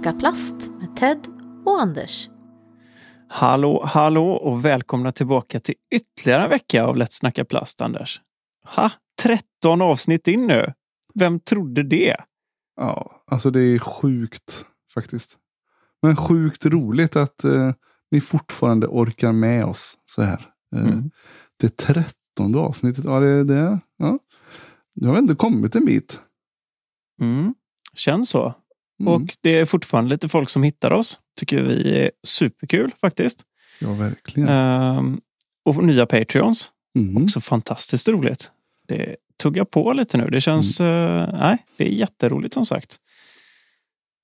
Snacka plast med Ted och Anders. Hallå, hallå och välkomna tillbaka till ytterligare en vecka av Let's snacka plast, Anders. Ha, 13 avsnitt in nu. Vem trodde det? Ja, alltså det är sjukt faktiskt. Men sjukt roligt att eh, ni fortfarande orkar med oss så här. Eh, Mm. Det trettonde avsnittet, ja det, det ja. Nu har vi ändå kommit en bit. Mm. Känns så. Mm. Och det är fortfarande lite folk som hittar oss. Tycker vi är superkul faktiskt. Ja, verkligen. Ehm, och nya Patreons. Mm. Också fantastiskt roligt. Det tuggar på lite nu. Det känns... eh, nej, det är jätteroligt som sagt.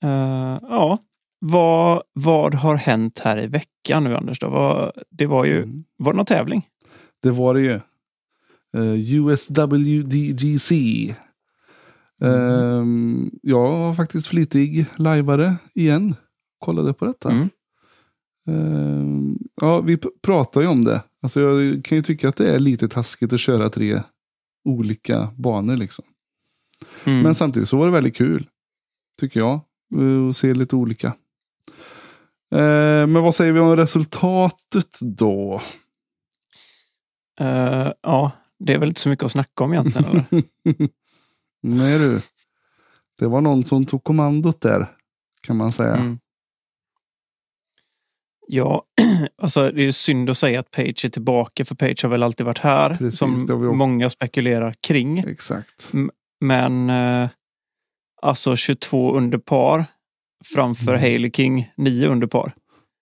Eh, ja, vad, vad har hänt här i veckan nu Anders? Då? Vad, det var ju... Mm. Var det någon tävling? Det var det ju. Eh, USWDGC. Ehm, jag var faktiskt flitig lajvare igen. Kollade på detta. Mm. Ehm, ja, vi pratar ju om det. Alltså jag kan ju tycka att det är lite taskigt att köra tre olika banor liksom. Mm. Men samtidigt så var det väldigt kul. Tycker jag. eh, Att se lite olika. Ehm, men vad säger vi om resultatet då? Eh, ja, det är väl inte så mycket att snacka om egentligen. Nej du. Det var någon som tog kommandot där. Kan man säga. Mm. Ja, alltså det är synd att säga att Page är tillbaka för Page har väl alltid varit här. Precis, som många spekulerar kring. Exakt. Men eh, alltså 22 under par framför Mm. Haley King 9 under par.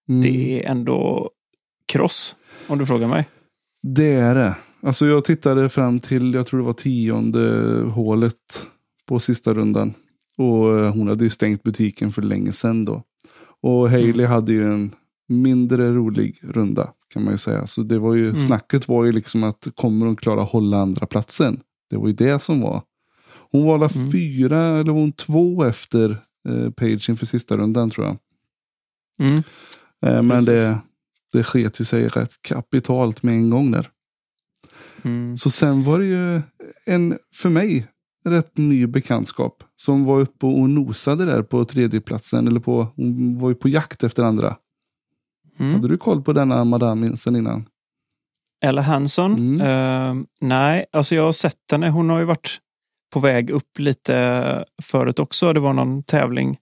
Mm. Det är ändå kross om du frågar mig. Det är det. Alltså jag tittade fram till, jag tror det var tionde hålet på sista rundan. Och eh, hon hade ju stängt butiken för länge sedan då. Och Hailey Mm. hade ju en mindre rolig runda kan man ju säga. Så det var ju, Mm. snacket var ju liksom att kommer hon klara hålla andra platsen? Det var ju det som var. Hon var alla Mm. fyra, eller var hon två efter eh, Page inför sista rundan tror jag. Mm. Eh, men Precis. det, det sket ju sig rätt kapitalt med en gång där. Mm. Så sen var det ju en, för mig, rätt ny bekantskap. Som var uppe och nosade där på tredjeplatsen. Eller på, hon var ju på jakt efter andra. Mm. Hade du koll på denna madame sen innan? Ella Hanson? Mm. Eh, nej, alltså jag har sett henne. Hon har ju varit på väg upp lite förut också. Det var någon tävling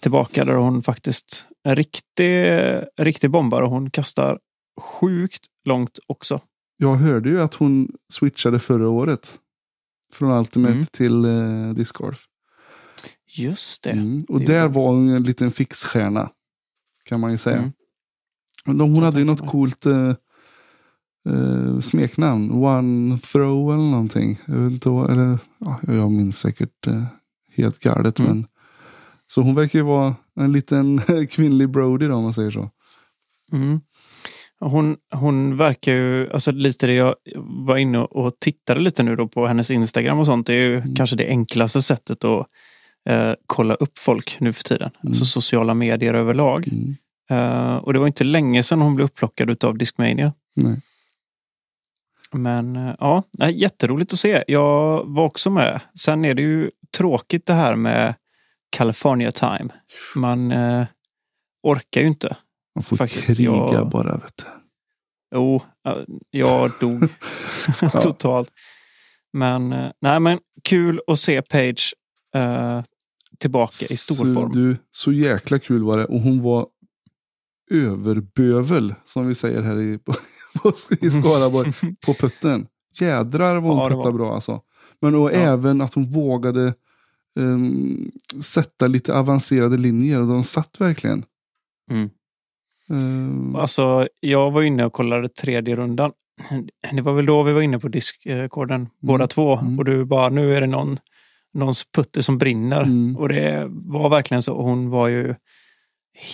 tillbaka där hon faktiskt en riktig, riktig bombare. och Hon kastar sjukt långt också. Jag hörde ju att hon switchade förra året. Från Ultimate Mm. till eh, Disc Golf. Just det. Mm. Och det där var hon en liten fixstjärna. Kan man ju säga. Mm. Men Hon hade ju något coolt eh, eh, smeknamn. One throw eller någonting. Jag, vet inte, eller, ja, jag minns säkert eh, helt galet. Mm. Men, så hon verkar ju vara en liten kvinnlig Brody då, om man säger så. Mm. Hon, hon verkar ju, alltså lite det jag var inne och tittade lite nu då på hennes Instagram och sånt. Det är ju Mm. kanske det enklaste sättet att eh, kolla upp folk nu för tiden. Alltså sociala medier överlag. Mm. Eh, och det var inte länge sedan hon blev upplockad av Discmania. Nej. Men eh, ja, jätteroligt att se. Jag var också med. Sen är det ju tråkigt det här med California time. Man eh, orkar ju inte. Man får Faktiskt, kriga jag- bara. Vet du. Jo, jag dog totalt. Men, eh, nej, men kul att se Page eh, tillbaka i stor så, form. Du, så jäkla kul var det. Och hon var överbövel. Som vi säger här i, i Skaraborg. på putten. Jädrar vad hon Ja, puttade bra alltså. Men och Ja. även att hon vågade ehm, sätta lite avancerade linjer. Och de satt verkligen. Mm. Ehm, Alltså, jag var inne och kollade tredje rundan. Det var väl då vi var inne på diskorden båda två. Mm. Och du bara, nu är det någon, någons putter som brinner. Mm. Och det var verkligen så. Hon var ju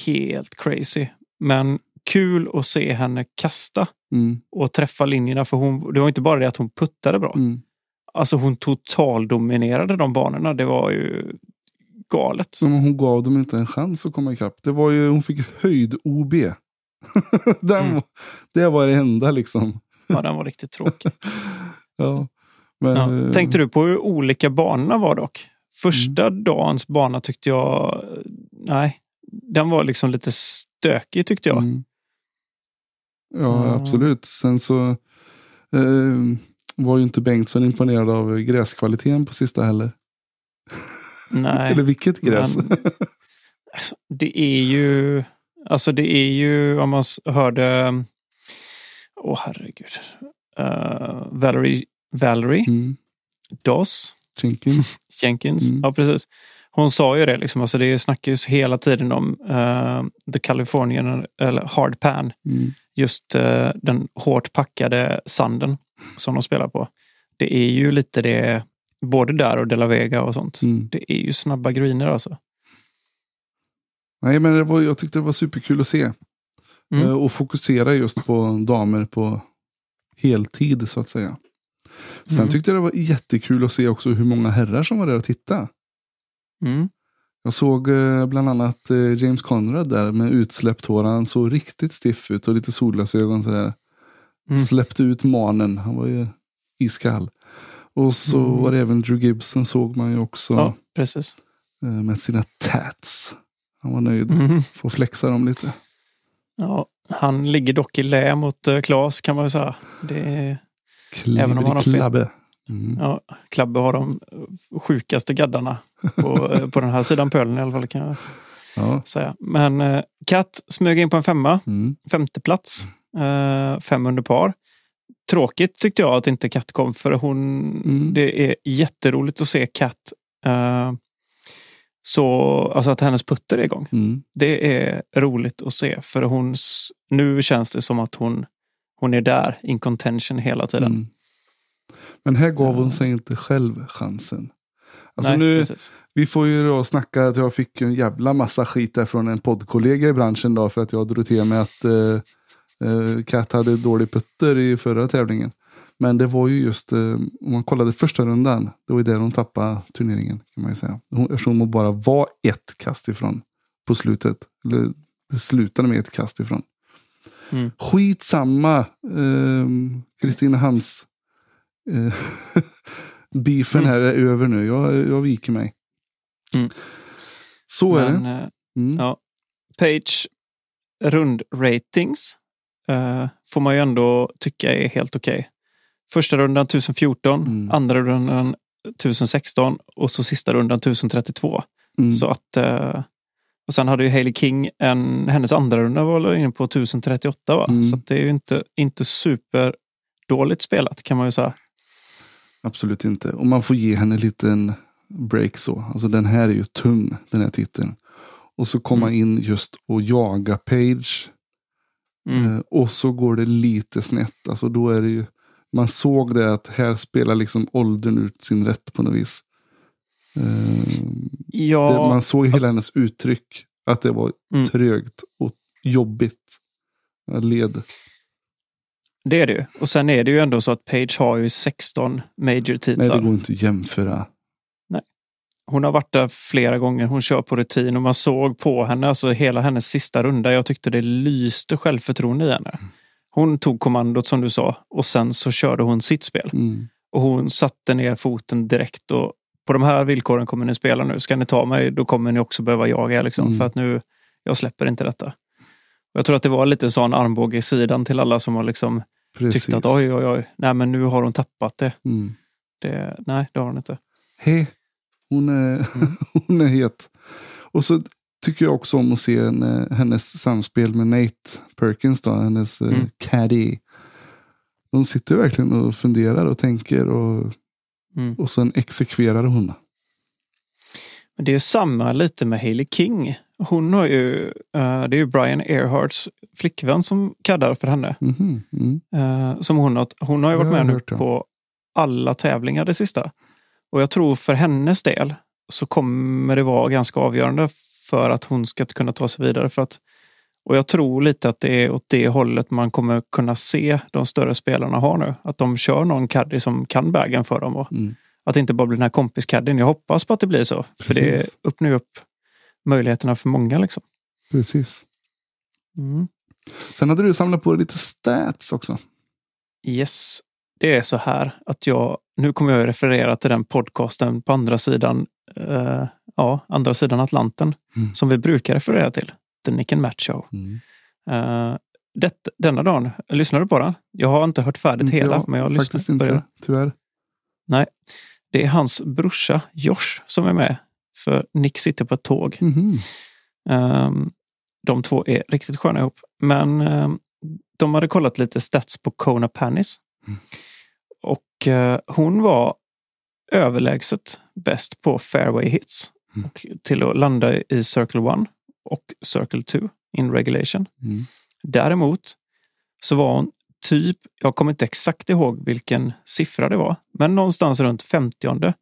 helt crazy. Men kul att se henne kasta mm, och träffa linjerna. För hon, det var inte bara det att hon puttade bra. mm. Alltså hon totaldominerade de banorna. Det var ju galet. Men hon gav dem inte en chans att komma ikapp. Det var ju, hon fick höjd-OB. Den, Mm. Det var det enda liksom. Ja, den var riktigt tråkig. Ja. Men, Ja. eh, Tänkte du på hur olika banorna var dock? Första dagens bana tyckte jag, nej, den var liksom lite stökig tyckte jag. Mm. Ja, Ja. absolut. Sen så eh, var ju inte Bengtsson imponerad av gräskvaliteten på sista heller. Nej. Eller vilket gräs. Men- Alltså, det är ju, alltså det är ju, om man hörde, åh herregud, uh, Valerie, Valerie Mm. Doss Jenkins. Jenkins, Mm. ja precis. Hon sa ju det, liksom, alltså det snackas hela tiden om eh, The Californian, eller Hard Pan, Mm. just eh, den hårt packade sanden som de spelar på. Det är ju lite det, både där och De La Vega och sånt. Mm. Det är ju snabba griner alltså. Nej, men det var, jag tyckte det var superkul att se. Mm. Eh, och fokusera just på damer på heltid så att säga. Sen Mm. tyckte jag det var jättekul att se också hur många herrar som var där och titta. Mm. Jag såg eh, bland annat eh, James Conrad där med utsläppt hår. Han såg riktigt stiff ut och lite solglasögon sådär. Mm. Släppte ut manen. Han var ju iskall. Och så Mm. var det även Drew Gibson såg man ju också Ja, precis. eh, med sina tats. Han var nöjd. Mm. Får flexa dem lite. Ja, han ligger dock i lä mot uh, Klas kan man ju säga. Det är, Även om han har. Klibberklabbe. Mm. ja, Klabbe har de sjukaste gaddarna på, eh, på den här sidan pölen i alla fall kan jag Ja. säga. Men uh, Kat smög in på en femma. Mm. femte plats. Fem under par. Tråkigt tyckte jag att inte Kat kom för hon, Mm. det är jätteroligt att se Kat. eh, så, alltså att hennes putter är igång. Mm. Det är roligt att se för hon, nu känns det som att hon, hon är där in contention hela tiden. Mm. Men här gav hon sig inte själv chansen. Alltså Nej, nu, precis. vi får ju då snacka att jag fick en jävla massa skit där från en poddkollega i branschen då för att jag drog till med att eh, eh, Kat hade dålig putter i förra tävlingen. Men det var ju just, eh, om man kollade första rundan, det var ju där hon tappade turneringen kan man ju säga. Hon, eftersom hon bara var ett kast ifrån på slutet. Eller det slutade med ett kast ifrån. Mm. Skitsamma, Kristina Hams eh, beefen här är över nu. Jag, jag viker mig. Mm. Så är Men, det. eh, Mm. ja. Page rundratings eh, får man ju ändå tycka är helt okej. Första rundan 1014, Mm. andra rundan 1016 och så sista rundan 1032. Mm. Så att, eh, och sen hade ju Hailey King, en, hennes andra runda var inne på 1038 va? Mm. Så det är ju inte, inte super dåligt spelat kan man ju säga. Absolut inte. Och man får ge henne en liten break så. Alltså den här är ju tung, den här titeln. Och så komma Mm. in just och jaga Page. Mm. Eh, och så går det lite snett. Alltså då är det ju, man såg det att här spelar liksom åldern ut sin rätt på något vis. Eh, Ja, det, man såg hela alltså- hennes uttryck. Att det var Mm. trögt och jobbigt. Led. det är det ju. Och sen är det ju ändå så att Page har ju 16 Nej, major-titlar. det går inte att jämföra. Hon har varit där flera gånger. Hon kör på rutin och man såg på henne, alltså hela hennes sista runda. Jag tyckte det lyste självförtroende i henne. Hon tog kommandot som du sa och sen så körde hon sitt spel. Mm. Och hon satte ner foten direkt. Och på de här villkoren kommer ni spela nu. Ska ni ta mig, då kommer ni också behöva jaga. Liksom, Mm. För att nu, jag släpper inte detta. Jag tror att det var lite sån armbåge i sidan till alla som har liksom Precis. tyckt att oj, oj, oj, nej men nu har hon tappat det. Mm. det nej, det har hon inte. Hej, hon är, Mm. hon är het. Och så tycker jag också om att se en, eh, hennes samspel med Nate Perkins, då, hennes eh, Mm. caddy. De sitter verkligen och funderar och tänker och, Mm. och sen exekverar hon. Men det är samma lite med Hailey King. Hon har ju, eh, det är ju Brian Earharts flickvän som kaddar för henne. Mhm, Mm. Eh, som hon, har, hon har ju varit med nu på alla tävlingar det sista. Och jag tror för hennes del så kommer det vara ganska avgörande för att hon ska kunna ta sig vidare. För att, och jag tror lite att det är åt det hållet man kommer kunna se de större spelarna har nu. Att de kör någon caddy som kan bagen för dem. Och Mm. att det inte bara blir den här kompiscaddien. Jag hoppas på att det blir så. För det Precis. öppnar ju upp möjligheterna för många. Liksom. Precis. Mm. Sen hade du samlat på dig lite stats också. Yes, det är så här att jag, nu kommer jag att referera till den podcasten på andra sidan eh, ja, andra sidan Atlanten Mm. som vi brukar referera till. The Nick and Matt Show. Mm. Eh, det, denna dagen, lyssnar du på den? Jag har inte hört färdigt Inte hela, jag, men jag har Faktiskt inte, det. tyvärr. Det är hans brorsa Josh som är med. För Nick sitter på ett tåg. Mhm. Ehm, de två är riktigt sköna ihop. Men ehm, de hade kollat lite stats på Kona Panis. Mm. Och eh, hon var överlägset bäst på fairway hits. Mm. Och till att landa i Circle 1 och Circle 2 in regulation. Mm. Däremot så var hon typ, jag kommer inte exakt ihåg vilken siffra det var, men någonstans runt 50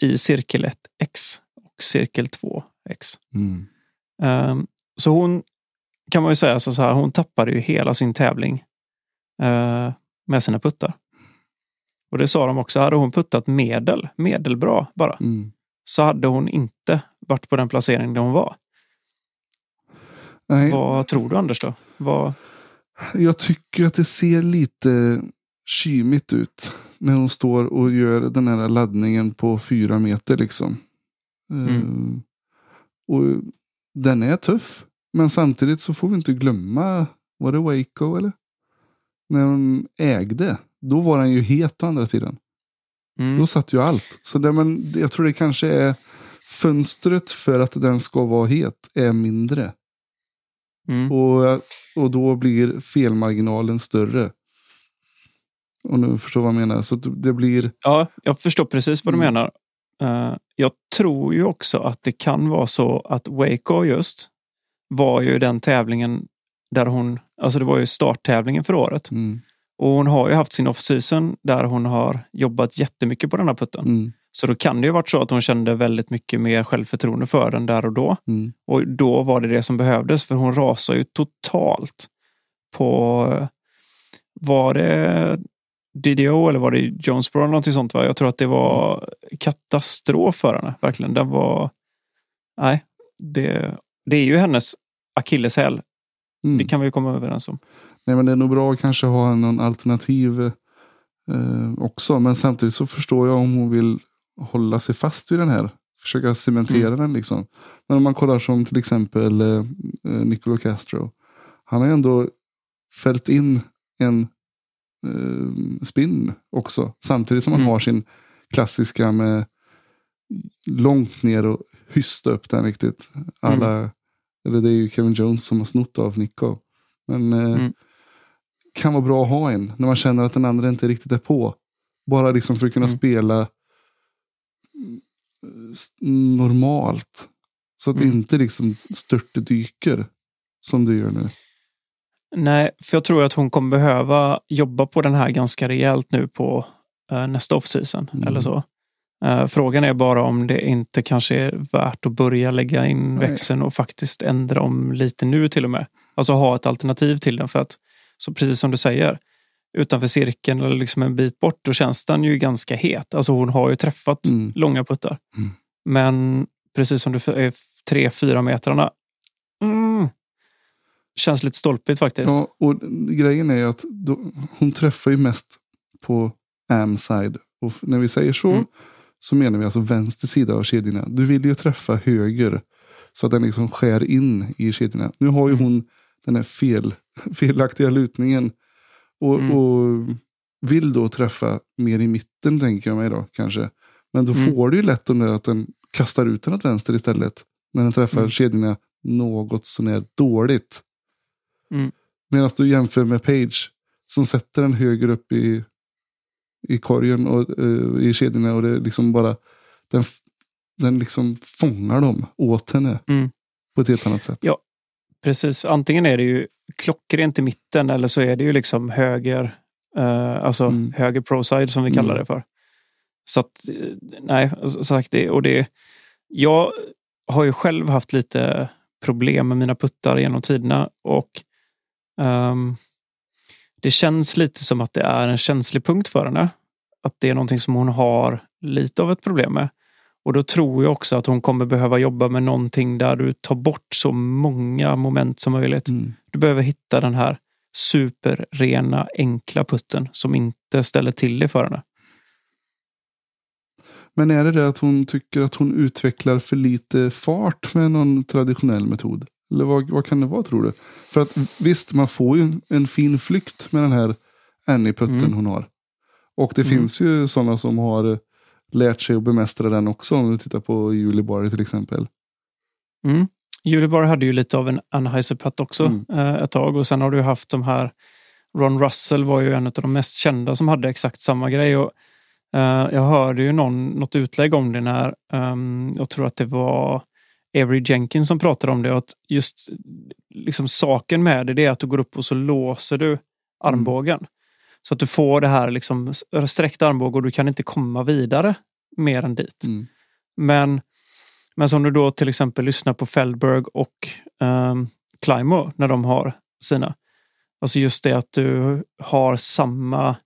i cirkel 1x och cirkel 2x. Mm. Ehm, så hon kan man ju säga så här, hon tappade ju hela sin tävling eh, med sina puttar. Och det sa de också, hade hon puttat medel, medelbra bara, Mm. så hade hon inte varit på den placering där hon var. Nej, Vad tror du Anders då? Vad, Jag tycker att det ser lite kymigt ut. När hon står och gör den här laddningen på fyra meter liksom. Mm. Eh, och den är tuff. Men samtidigt så får vi inte glömma, var det Waco eller? När hon ägde. Då var den ju het å andra sidan. mm, Då satt ju allt. Så det, men, jag tror det kanske är fönstret för att den ska vara het är mindre. mm. Och, och då blir felmarginalen större. Och nu förstår vad jag menar. Så det blir... Ja, jag förstår precis vad du Mm. menar. Eh, jag tror ju också att det kan vara så att Waco just var ju den tävlingen där hon, alltså det var ju starttävlingen för året. Mm, Och hon har ju haft sin off-season där hon har jobbat jättemycket på den här putten. mm, Så då kan det ju varit så att hon kände väldigt mycket mer självförtroende för den där och då. mm, Och då var det det som behövdes för hon rasade ju totalt på, var det DDO eller var det Jonesboro eller någonting sånt va? Jag tror att det var katastrof för henne, verkligen. Den var, nej, det, det är ju hennes akilleshäl. mm. Det kan vi ju komma överens om. Nej, men det är nog bra att kanske ha någon alternativ eh, också. Men samtidigt så förstår jag om hon vill hålla sig fast vid den här. Försöka cementera Mm. den liksom. Men om man kollar som till exempel eh, eh, Nicolo Castro. Han har ju ändå fällt in en eh, spin också. Samtidigt som han Mm. har sin klassiska med långt ner och hysta upp den riktigt. Alla, eller det är ju Kevin Jones som har snott av Nico. Men eh, Mm. Kan vara bra att ha en när man känner att den andra inte riktigt är på. Bara liksom för att kunna Mm. spela s- normalt. Så att det Mm. inte liksom störtdyker som du gör nu. Nej, för jag tror att hon kommer behöva jobba på den här ganska rejält nu på eh, nästa off-season. Mm. Eller så. Eh, frågan är bara om det inte kanske är värt att börja lägga in Nej. växeln och faktiskt ändra om lite nu till och med. Alltså ha ett alternativ till den. För att, så precis som du säger, utanför cirkeln eller liksom en bit bort, då känns den ju ganska het. Alltså hon har ju träffat Mm. långa puttar. Mm. Men precis som du är tre, fyra metrarna, mm, känns lite stolpigt faktiskt. Ja, och grejen är ju att då, hon träffar ju mest på am-side. Och när vi säger så, Mm. så menar vi alltså vänster sida av kedjorna. Du vill ju träffa höger. Så att den liksom skär in i kedjorna. Nu har ju Mm. hon den här fel, felaktiga lutningen. Och, Mm. och vill då träffa mer i mitten tänker jag mig då kanske. Men då Mm. får du ju lätt om det att den kastar ut den åt vänster istället. När den träffar Mm. kedjorna något sånär dåligt. Mm. Medan du jämför med Page som sätter den högre upp i, i korgen och eh, i kedjorna och det är liksom bara den, den liksom fångar dem åt henne Mm. på ett helt annat sätt. Ja. Precis, antingen är det ju klockrent i mitten eller så är det ju liksom höger, eh, alltså Mm. höger pro-side som vi kallar Mm. det för. Så att, eh, nej, som sagt, det, och det, jag har ju själv haft lite problem med mina puttar genom tiderna och ehm, det känns lite som att det är en känslig punkt för henne. Att det är någonting som hon har lite av ett problem med. Och då tror jag också att hon kommer behöva jobba med någonting där du tar bort så många moment som möjligt. Mm. Du behöver hitta den här superrena, enkla putten som inte ställer till det för henne. Men är det det att hon tycker att hon utvecklar för lite fart med någon traditionell metod? Eller vad, vad kan det vara tror du? För att visst, man får ju en, en fin flykt med den här Annie-putten Mm. hon har. Och det Mm. finns ju sådana som har lärt sig att bemästra den också. Om du tittar på Julie Barry till exempel. Mm. Julie Barr hade ju lite av en Anheuser-putt också Mm. eh, ett tag och sen har du haft de här Ron Russell var ju en av de mest kända som hade exakt samma grej. Och, eh, jag hörde ju någon, något utlägg om det när, ehm, jag tror att det var Avery Jenkins som pratade om det. Att just liksom saken med det, det är att du går upp och så låser du armbågen. Så att du får det här liksom sträckt armbåge och du kan inte komma vidare mer än dit. Mm. Men, men som du då till exempel lyssnar på Feldberg och um, Climo när de har sina. Alltså just det att du har samma...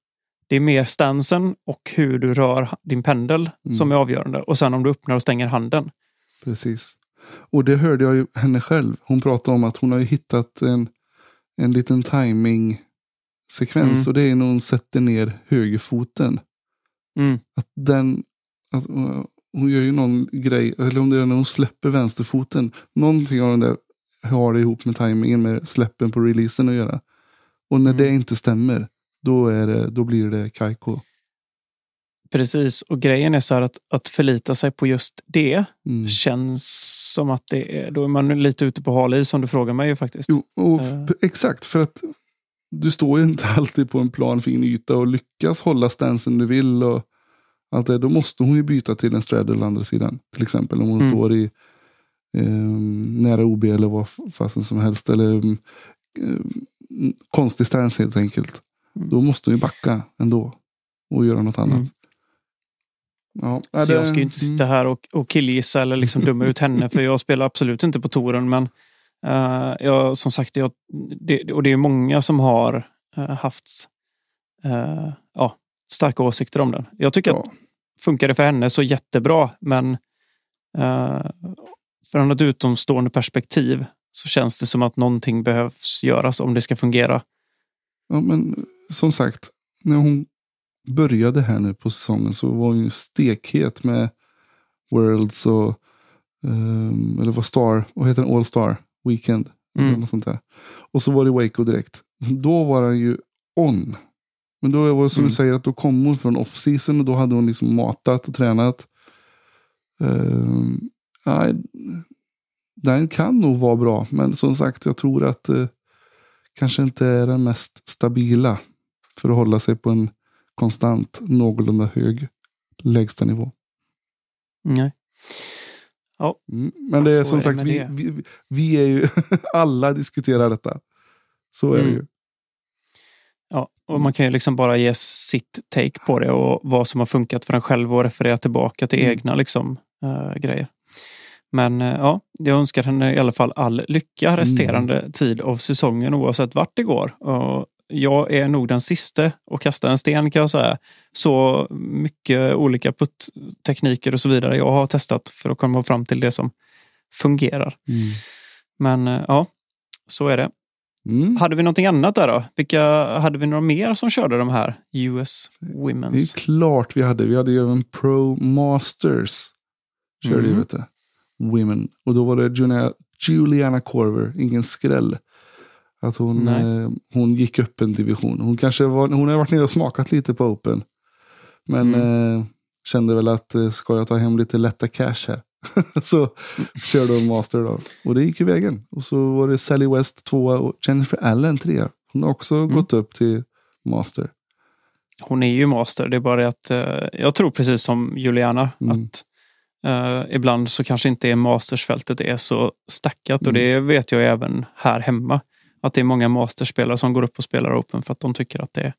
Det är mer stansen och hur du rör din pendel Mm. som är avgörande. Och sen om du öppnar och stänger handen. Precis. Och det hörde jag ju henne själv. Hon pratade om att hon har ju hittat en, en liten timing sekvens Mm. Och det är när hon sätter ner högerfoten. Mm. Att den, att, uh, hon gör ju någon grej, eller om det är när hon släpper vänsterfoten. Någonting av den där har det ihop med timingen med släppen på releasen att göra. Och när Mm. det inte stämmer, då, är det, då blir det kajko. Precis, och grejen är så här att, att förlita sig på just det Mm. känns som att det är, då är man lite ute på hal is om du frågar mig ju faktiskt. Jo, och Eh. f- exakt. För att du står ju inte alltid på en plan fin yta och lyckas hålla stansen du vill. Och allt det, då måste hon ju byta till en straddle andra sidan. Till exempel om hon Mm. står i ehm, nära OB eller vad fasen som helst. Eller um, konstig stance helt enkelt. Mm. Då måste hon ju backa ändå. Och göra något annat. Mm. Ja, Så det- jag ska ju inte sitta här och, och killgissa eller liksom döma ut henne för jag spelar absolut inte på touren. Men eh, jag, som sagt, jag, det, och det är många som har eh, haft eh, ja, starka åsikter om den. Jag tycker att Ja. funkar det för henne så jättebra. Men eh, från ett utomstående perspektiv så känns det som att någonting behövs göras om det ska fungera. Ja, men som sagt, när hon började här nu på säsongen så var hon ju stekhet med Worlds och ehm, eller vad Star, vad heter den? All Star Weekend. Mm. Eller något sånt där. Och så var det Waco direkt. Då var han ju on. Men då var det som Mm. du säger att då kom hon från off-season och då hade hon liksom matat och tränat. Um, nej, den kan nog vara bra, men som sagt, jag tror att det kanske inte är den mest stabila för att hålla sig på en konstant, någorlunda hög lägsta nivå. Nej. Mm. Men det är Så som är det sagt, med vi, det. vi, vi är ju, alla diskuterar detta. Så är det Mm. ju. Ja, och man kan ju liksom bara ge sitt take på det och vad som har funkat för en själv och referera tillbaka till Mm. egna liksom, eh, grejer. Men eh, ja, jag önskar henne i alla fall all lycka resterande tid av säsongen oavsett vart det går. Och jag är nog den sista att kasta en sten kan jag säga. Så mycket olika putttekniker och så vidare jag har testat för att komma fram till det som fungerar. Men eh, ja, så är det. Mm. Hade vi någonting annat där då? Vilka, hade vi några mer som körde de här US Det är Women's? klart vi hade. Vi hade ju även Pro Masters. Körde ju Mm. vet du. Women. Och då var det Julia, Juliana Corver, ingen skräll. Att hon, eh, hon gick upp en division. Hon, kanske var, hon har varit nere och smakat lite på Open. Men Mm. eh, kände väl att eh, ska jag ta hem lite lätta cash här. så körde hon Master då. Och det gick ju vägen. Och så var det Sally West tvåa och Jennifer Allen trea. Hon har också Mm. gått upp till Master. Hon är ju master. Det är bara det att eh, jag tror precis som Juliana Mm. att eh, ibland så kanske inte mastersfältet är så stackat och Mm. det vet jag även här hemma. Att det är många masterspelare som går upp och spelar Open för att de tycker att det är,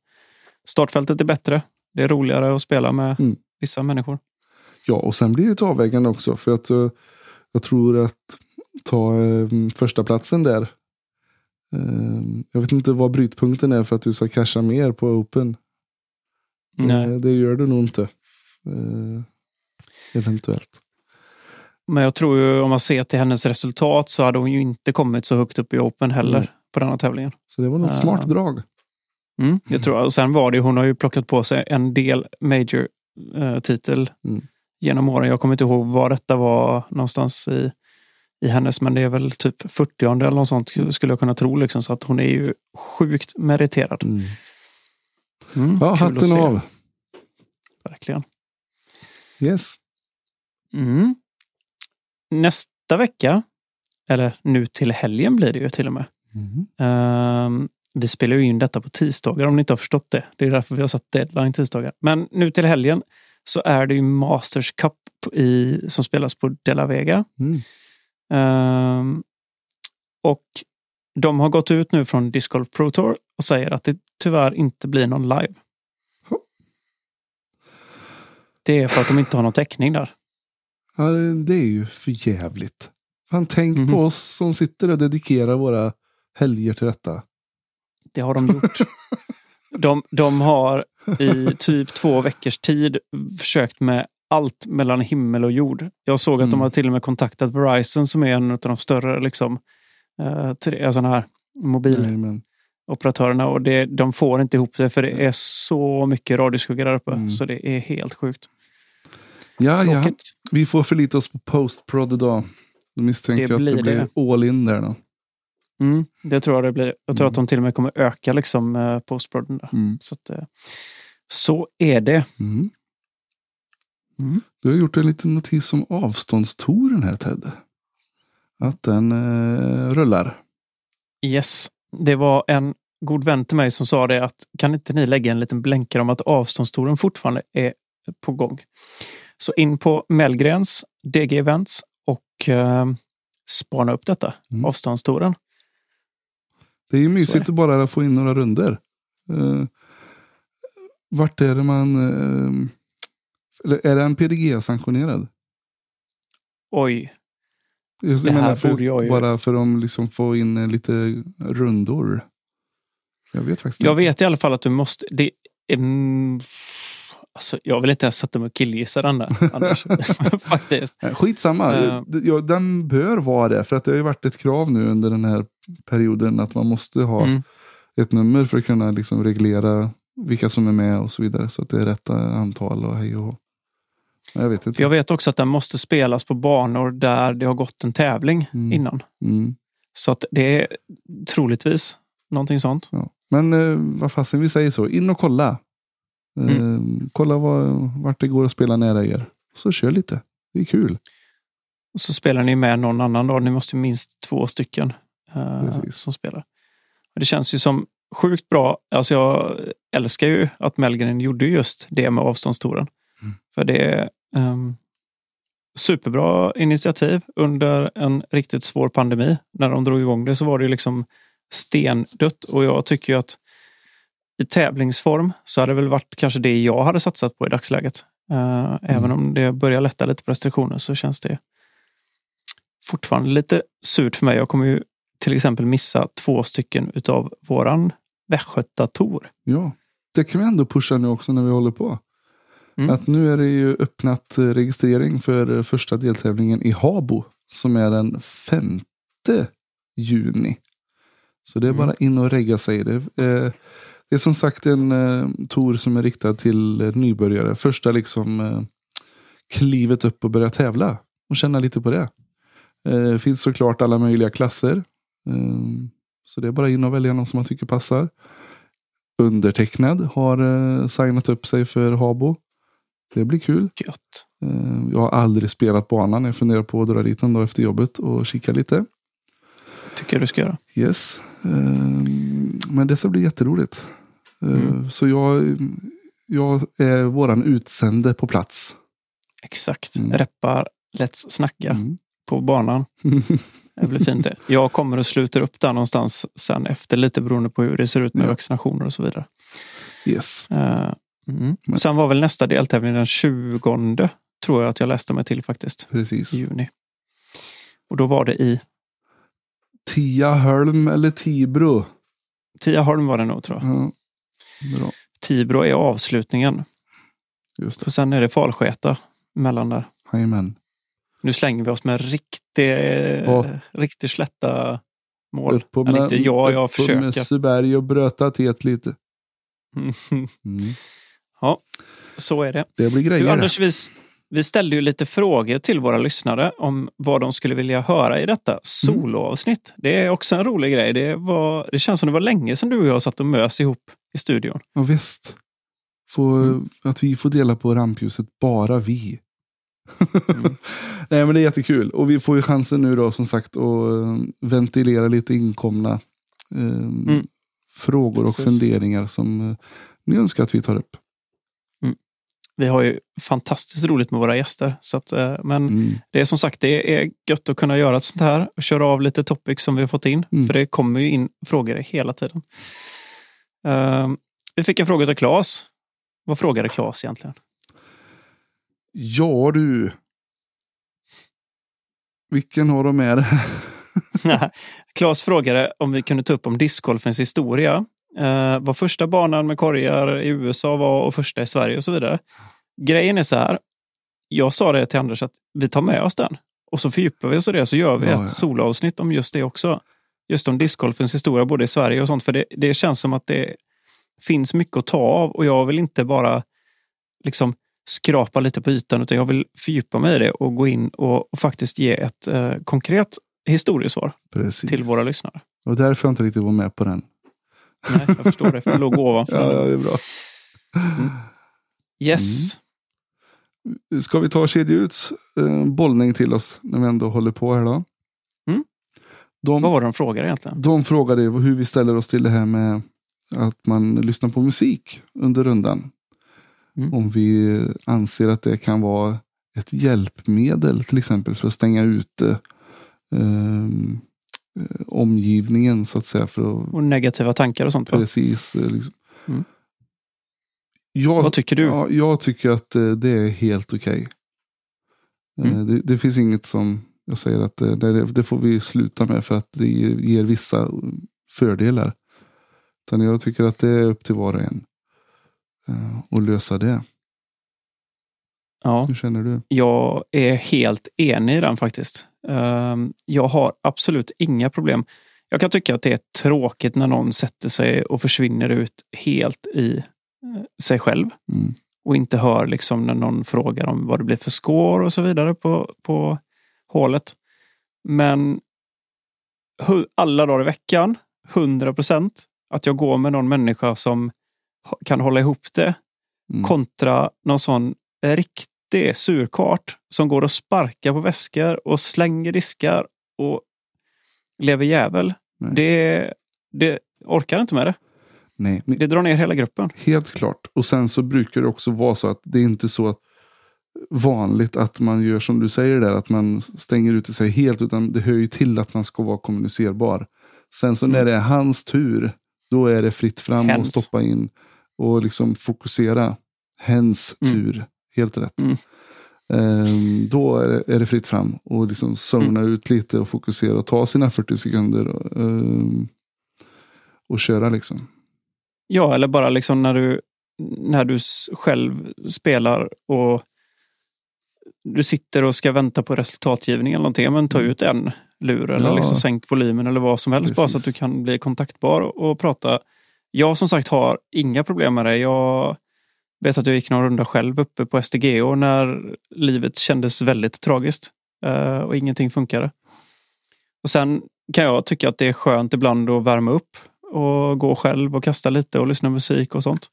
startfältet är bättre. Det är roligare att spela med Mm. vissa människor. Ja, och sen blir det ett avvägande också. För att eh, jag tror att ta eh, första platsen där. Eh, jag vet inte vad brytpunkten är för att du ska casha mer på Open. Nej. Det, gör du nog inte. Eventuellt. Men jag tror ju om man ser till hennes resultat så hade hon ju inte kommit så högt upp i Open heller Mm. På den här tävlingen. Så det var något smart drag. Mm, det tror jag. Och sen var det, hon har ju plockat på sig en del major-titel Mm. genom åren. Jag kommer inte ihåg var detta var någonstans i, i hennes, men det är väl typ 40 eller något sånt skulle jag kunna tro. Liksom, så att hon är ju sjukt meriterad. Mm. Mm, Ja, hatten av. Verkligen. Yes. Mm. Nästa vecka, eller nu till helgen blir det ju till och med. Mm. Ehm, vi spelar ju in detta på tisdagar om ni inte har förstått det. Det är därför vi har satt deadline tisdagar. Men nu till helgen så är det ju Masters Cup i, som spelas på De La Vega. Mm. Ehm, och de har gått ut nu från Disc Golf Pro Tour och säger att det tyvärr inte blir någon live. Det är för att de inte har någon täckning där. Ja, det- är ju för jävligt. Fan, tänk Mhm. på oss som sitter och dedikerar våra helger till detta. Det har de gjort. De, de har i typ två veckors tid försökt med allt mellan himmel och jord. Jag såg att de Mm. har till och med kontaktat Verizon som är en av de större liksom, eh, såna här mobiloperatörerna. Och det, de får inte ihop det för det är så mycket radioskugga där uppe. Mm. Så det är helt sjukt. ja, ja. Vi får förlita oss på postprod idag. Då misstänker Det jag att det blir blir all in där då. Mm, det tror jag det blir. Jag tror Mm. att de till och med kommer öka liksom, eh, postprodden där. Mm. Så, att, eh, så är det. Mm. Mm. Du har gjort en liten notis om avståndstoren här Ted. Att den eh, rullar. Yes, det var en god vän till mig som sa det att kan inte ni lägga en liten blänkare om att avståndstouren fortfarande är på gång. Så in på Mellgrens DG Events och eh, spana upp detta, Mm. avståndstouren. Det är ju är mysigt det. att bara få in några runder. Uh, vart är det man... eh, eller är den PDG-sanktionerad? Oj, Jag Det här för, borde jag ju- Bara för att liksom få in lite rundor. Jag vet faktiskt jag inte. vet i alla fall att du måste... Det, mm, alltså, jag vill inte ens sätta mig och killgissa den där. Faktiskt. Skitsamma. D- ja, den bör vara det. För att det har ju varit ett krav nu under den här perioden att man måste ha Mm. ett nummer för att kunna liksom reglera vilka som är med och så vidare. Så att det är rätta antal och hej och Jag vet inte. Jag vet också att den måste spelas på banor där det har gått en tävling Mm. innan. Mm, Så att det är troligtvis någonting sånt. ja. Men eh, vad fasen vi säger så. In och kolla. Eh, Mm. Kolla vad, vart det går att spela nära er. Så kör lite. Det är kul. Och så spelar ni med någon annan då. Ni måste minst två stycken eh, Precis. som spelar. Och det känns ju som sjukt bra. Alltså jag älskar ju att Mellgren gjorde just det med avståndstouren. Mm. För det är um, superbra initiativ under en riktigt svår pandemi. När de drog igång det så var det ju liksom stendött och jag tycker ju att i tävlingsform så hade det väl varit kanske det jag hade satsat på i dagsläget. Eh, Även om det börjar lätta lite på restriktioner så känns det fortfarande lite surt för mig. Jag kommer ju till exempel missa två stycken utav våran Västgöta-tour. Ja, det kan vi ändå pusha nu också när vi håller på. Mm. Att nu är det ju öppnat eh, registrering för eh, första deltävlingen i Habo. Som är den 5 juni. Så det är Mm. bara in och regga sig. Det, eh, det är som sagt en eh, tour som är riktad till eh, nybörjare. Första liksom eh, klivet upp och börja tävla. Och känna lite på det. Eh, finns såklart alla möjliga klasser. Eh, så det är bara in och välja någon som man tycker passar. Undertecknad har eh, signat upp sig för Habo. Det blir kul. Gött. Eh, jag har aldrig spelat banan. Jag funderar på att dra dit någon dag efter jobbet och kika lite. Tycker jag du ska göra. Yes. Eh, men det ska bli jätteroligt. Eh, Mm. Så jag, jag är våran utsände på plats. Exakt. Mm. Reppar Let's snacka Mm. på banan. Det blir fint det. Jag kommer att sluta upp där någonstans sen efter lite beroende på hur det ser ut med Ja. vaccinationer och så vidare. yes. Eh, mm. Sen var väl nästa deltävling den 20 tror jag att jag läste mig till faktiskt. Precis. I juni. Och då var det i Tiaholm eller Tibro. Tiaholm var det nog tror jag. Ja. Bra. Tibro är avslutningen. Just det. För sen är det Falsketa mellan där. Jajamän. Nu slänger vi oss med riktig, Ja. riktig slätta mål. Upp på, Eller inte jag, jag försöker. Mösseberg och bröta tet lite. Mm. Ja, så är det. Det blir Du, grejer. Anders, vi, vi ställde ju lite frågor till våra lyssnare om vad de skulle vilja höra i detta soloavsnitt. Det är också en rolig grej. Det, var, det känns som det var länge sedan du och jag satt och mös ihop i studion. Ja, visst. Få, Mm. Att vi får dela på rampljuset, bara vi. Mm. Nej men det är jättekul. Och vi får ju chansen nu då som sagt att eh, ventilera lite inkomna eh, frågor och Precis. funderingar som eh, ni önskar att vi tar upp. Vi har ju fantastiskt roligt med våra gäster. Så att, eh, men Mm. det är som sagt det är gött att kunna göra ett sånt här och köra av lite topics som vi har fått in. Mm. För det kommer ju in frågor hela tiden. Eh, vi fick en fråga till Claes. Vad frågade Claes egentligen? Ja du. Vilken av dem är det? Claes frågade om vi kunde ta upp om discgolfens historia. Eh, vad första banan med korgar i USA var och första i Sverige och så vidare. Grejen är så här. Jag sa det till Anders att vi tar med oss den. Och så fördjupar vi oss i det så gör vi Ja, ett ja. soloavsnitt om just det också. Just om discgolfens historia både i Sverige och sånt. För det, det känns som att det finns mycket att ta av och jag vill inte bara liksom skrapa lite på ytan utan jag vill fördjupa mig i det och gå in och, och faktiskt ge ett eh, konkret historiesvar Precis. till våra lyssnare. Och därför jag inte riktigt var med på den. Nej, jag förstår det. För det låg ovanför. Ja, ja, det är bra. Yes. Ska vi ta kedjuts eh, bollning till oss när vi ändå håller på här då? Mm. De, Vad var det de frågade egentligen? de frågade hur vi ställer oss till det här med att man lyssnar på musik under rundan. Mm. Om vi anser att det kan vara ett hjälpmedel till exempel för att stänga ute eh, omgivningen så att säga. För att Och negativa tankar och sånt. Va? precis eh, liksom. Mm. jag, Vad tycker du? Ja, jag tycker att eh, det är helt okej. Eh, Mm. Det, det finns inget som jag säger att eh, det, det får vi sluta med för att det ger, vissa fördelar. Utan jag tycker att det är upp till var och en eh, att lösa det. Ja, Hur känner du? jag är helt enig i den faktiskt. Ehm, Jag har absolut inga problem. Jag kan tycka att det är tråkigt när någon sätter sig och försvinner ut helt i eh, sig själv Mm. och inte hör liksom när någon frågar om vad det blir för score och så vidare på, på hålet. Men alla dagar i veckan, 100 procent, att jag går med någon människa som kan hålla ihop det Mm. kontra någon sån riktig surkart som går och sparkar på väskor och slänger diskar och lever jävel. Nej. Det, det orkar inte med det. Nej, Det drar ner hela gruppen. helt klart. Och sen så brukar det också vara så att det är inte så att vanligt att man gör som du säger där, att man stänger ute sig helt, utan det hör ju till att man ska vara kommunicerbar. Sen så när det är hans tur, då är det fritt fram Hens. och stoppa in och liksom fokusera. Hens Mm. Helt rätt. Mm. Ehm, då är det, är det fritt fram och liksom zona ut lite och fokusera och ta sina 40 sekunder och, ehm, och köra liksom. Ja, eller bara liksom när du, när du själv spelar och du sitter och ska vänta på resultatgivning eller någonting. Men ta ut en lur eller Ja. liksom sänk volymen eller vad som helst bara så att du Precis. kan bli kontaktbar och, och prata. Jag som sagt har inga problem med det. Jag vet att jag gick några runda själv uppe på STGO när livet kändes väldigt tragiskt eh, och ingenting funkade. Och sen kan jag tycka att det är skönt ibland att värma upp och gå själv och kasta lite och lyssna musik och sånt.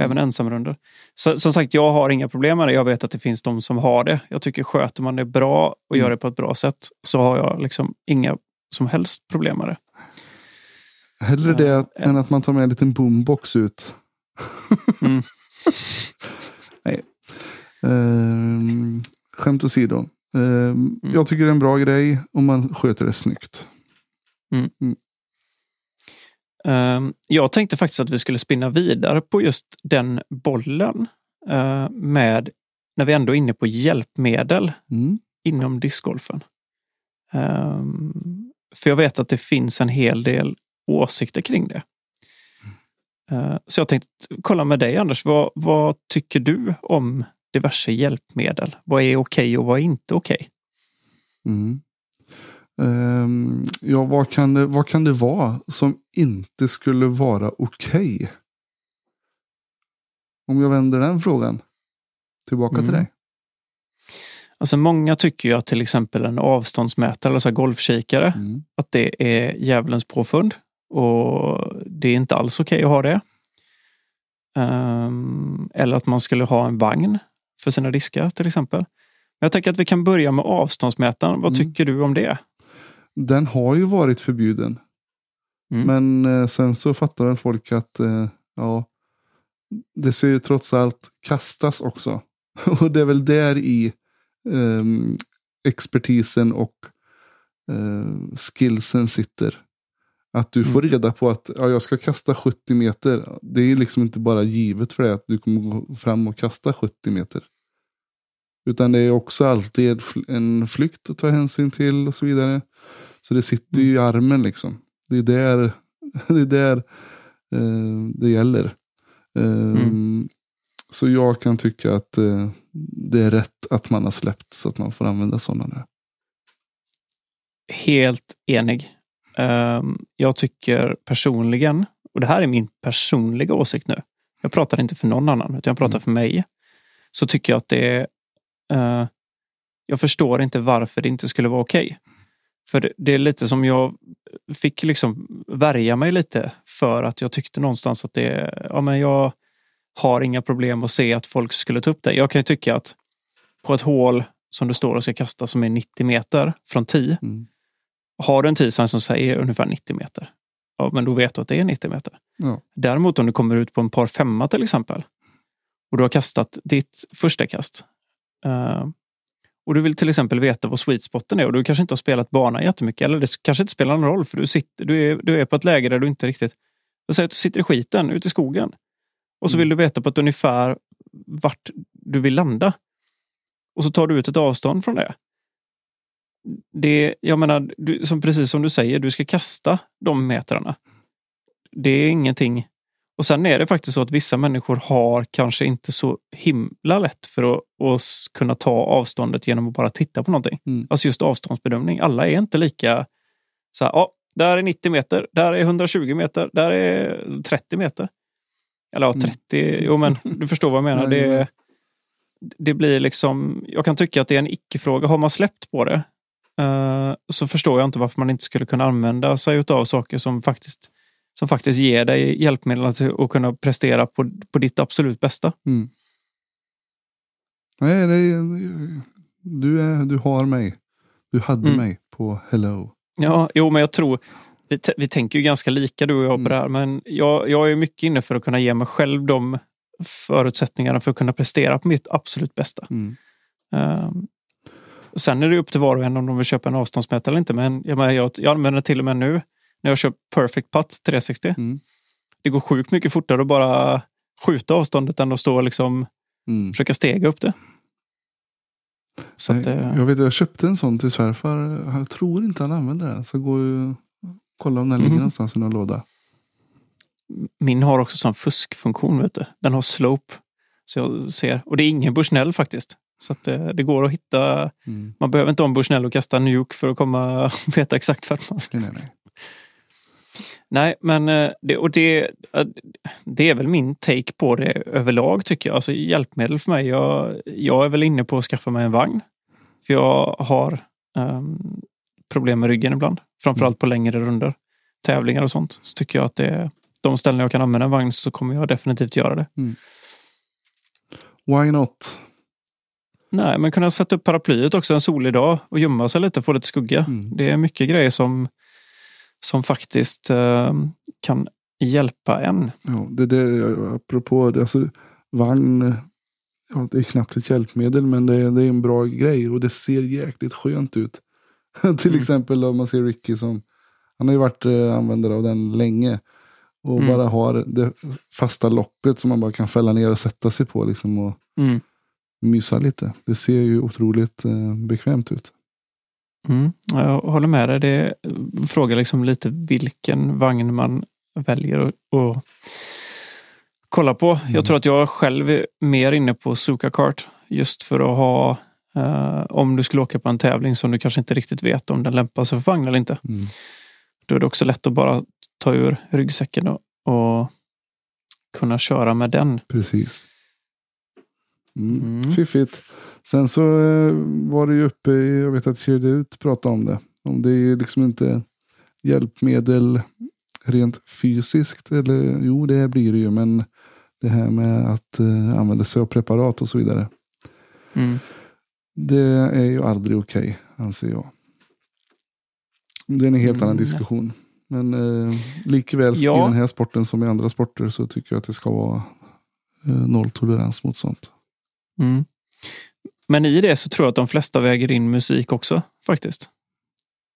Även ensamrundor. Så, som sagt, jag har inga problem med det. Jag vet att det finns de som har det. Jag tycker sköter man det bra och gör det på ett bra sätt så har jag liksom inga som helst problem med det. Hellre Ja, det ja. än att man tar med en liten boombox ut. Mm. Nej. Ehm, skämt åsido. Ehm, Mm. Jag tycker det är en bra grej om man sköter det snyggt. Ehm, Jag tänkte faktiskt att vi skulle spinna vidare på just den bollen eh, med när vi ändå är inne på hjälpmedel Mm. inom discgolfen. Ehm, för jag vet att det finns en hel del åsikter kring det. Eh, så jag tänkte kolla med dig Anders, vad, vad tycker du om diverse hjälpmedel? Vad är okej och vad är inte okej? Mm. Ehm, ja, vad kan, det, vad kan det vara som inte skulle vara okej? Om jag vänder den frågan tillbaka till Mm. dig. Alltså många tycker ju att till exempel en avståndsmätare eller så här golfkikare, Mm. att det är djävulens påfund. Och det är inte alls okej att ha det. Ehm, eller att man skulle ha en vagn för sina diskar till exempel. Men jag tänker att vi kan börja med avståndsmätaren. Vad Mm. tycker du om det? Den har ju varit förbjuden. Mm. Men eh, sen så fattar väl folk att eh, ja, det ska ju trots allt kastas också. Och det är väl där i ehm, expertisen och eh, skillsen sitter. Att du får Mm. reda på att ja, jag ska kasta 70 meter. Det är liksom inte bara givet för dig att du kommer gå fram och kasta 70 meter. Utan det är också alltid en flykt att ta hänsyn till och så vidare. Så det sitter ju i armen liksom. Det är där det, är där eh, det gäller. Eh, Mm. Så jag kan tycka att eh, det är rätt att man har släppt så att man får använda sådana nu. Helt enig. Ehm, jag tycker personligen, och det här är min personliga åsikt nu. Jag pratar inte för någon annan, utan jag pratar Mm. för mig. Så tycker jag att det är... eh, jag förstår inte varför det inte skulle vara okej. För det, det är lite som jag fick liksom värja mig lite för att jag tyckte någonstans att det... Ja, men jag har inga problem att se att folk skulle ta upp det. Jag kan ju tycka att på ett hål som du står och ska kasta som är 90 meter från 10 Mm. Har du en tidsign som säger ungefär 90 meter, ja, men då vet du att det är 90 meter. Ja. Däremot om du kommer ut på en par femma till exempel och du har kastat ditt första kast eh, och du vill till exempel veta vad sweet spoten är och du kanske inte har spelat banan jättemycket eller det kanske inte spelar någon roll för du, sitter, du, är, du är på ett läge där du inte riktigt... Jag säger att du sitter i skiten ute i skogen och så Mm. vill du veta på ett ungefär vart du vill landa. Och så tar du ut ett avstånd från det det, jag menar, du, som, precis som du säger, du ska kasta de metrarna. Det är ingenting. Och sen är det faktiskt så att vissa människor har kanske inte så himla lätt för att, att kunna ta avståndet genom att bara titta på någonting. Mm. Alltså just avståndsbedömning. Alla är inte lika så här, ja, där är 90 meter, där är 120 meter, där är 30 meter. Eller ja, Mm. 30, jo men du förstår vad jag menar. Det, det blir liksom, jag kan tycka att det är en icke-fråga. Har man släppt på det så förstår jag inte varför man inte skulle kunna använda sig av saker som faktiskt, som faktiskt ger dig hjälpmedel att, att kunna prestera på, på ditt absolut bästa. Mm. Nej, det du, är, du har mig. Du hade Mm. mig på hello. Ja, jo, men jag tror vi, vi tänker ju ganska lika du och jag på Mm. det här, men jag, jag är mycket inne för att kunna ge mig själv de förutsättningarna för att kunna prestera på mitt absolut bästa. Mm. Sen är det upp till var och en om de vill köpa en avståndsmätare eller inte, men jag, jag, jag använder det till och med nu när jag kör Perfect Putt 360. Mm. Det går sjukt mycket fortare att bara skjuta avståndet än att stå och liksom Mm. försöka stega upp det. Så Nej, eh, Jag vet, jag köpte en sån till svärfar. Jag tror inte han använder den. Så gå och kolla om den ligger Mhm. någonstans i någon låda. Min har också sån fuskfunktion. Vet du. Den har slope. Så jag ser. Och det är ingen Bushnell faktiskt. Så att det, det går att hitta. Mm. Man behöver inte en Bushnell och kasta nuke för att komma veta exakt vart man ska. Nej, nej, nej. Men eh, det, och det, eh, det är väl min take på det överlag tycker jag. Alltså hjälpmedel för mig. Jag, jag är väl inne på att skaffa mig en vagn. För jag har ehm, problem med ryggen ibland. Framförallt på längre runder. Tävlingar och sånt. Så tycker jag att det är de ställen jag kan använda en vagn så kommer jag definitivt göra det. Why not? Nej, men kunna sätta upp paraplyet också en solig dag och gömma sig lite, få lite skugga. Mm. Det är mycket grejer som, som faktiskt eh, kan hjälpa en. Ja, det, det, apropå det, alltså, vagn. Ja, det är knappt ett hjälpmedel men det, är- det är en bra grej och det ser jäkligt skönt ut. Till Mm. exempel om man ser Ricky som han har ju varit eh, användare av den länge. Och Mm. bara har det fasta locket som man bara kan fälla ner och sätta sig på. Liksom, och Mm. Mysa lite. Det ser ju otroligt eh, bekvämt ut. Mm. Ja, Jag håller med dig. Det frågar liksom lite vilken vagn man väljer att att kolla på. Mm. Jag tror att jag själv är mer inne på Suka Kart just för att ha eh, om du skulle åka på en tävling som du kanske inte riktigt vet om den lämpar sig för vagn eller inte. Mm. Då är det också lätt att bara ta ur ryggsäcken och, och kunna köra med den. Precis. Mm. Mm. Fiffigt. Sen så eh, var det ju uppe, i- jag vet att Kedja Ut pratade om det. Om det är liksom inte hjälpmedel rent fysiskt. Eller jo, det blir det ju. Men det här med att eh, använda sig av preparat och så vidare. Mm. Det är ju aldrig okej, anser jag. Det är en helt annan Mm. diskussion. Men eh, likväl Ja. i den här sporten som i andra sporter så tycker jag att det ska vara eh, nolltolerans mot sånt. Mm. Men i det så tror jag att de flesta väger in musik också faktiskt.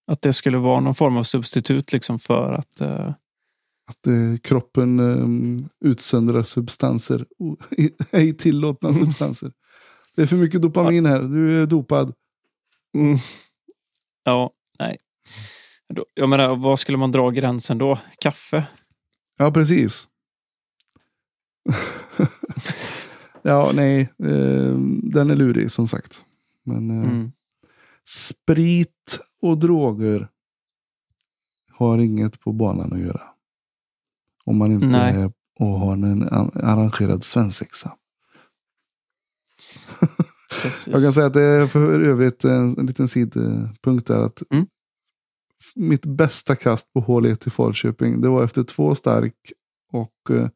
Att det skulle vara någon form av substitut liksom för att... eh, Att eh, kroppen eh, utsöndrar substanser, ej tillåtna Mm. substanser. Det är för mycket dopamin här, du är dopad. Mm. Ja, nej. Jag menar, vad skulle man dra gränsen då? Kaffe? Ja, precis. ja, nej, eh, den är lurig som sagt. Men eh, Mm. sprit och droger har inget på banan att göra. Om man inte Nej. är och har en an- arrangerad svensexa. Jag kan säga att det är för övrigt en, en liten sidpunkt där. Att Mm. Mitt bästa kast på hål 1 i Falköping, det var efter två stark och eh,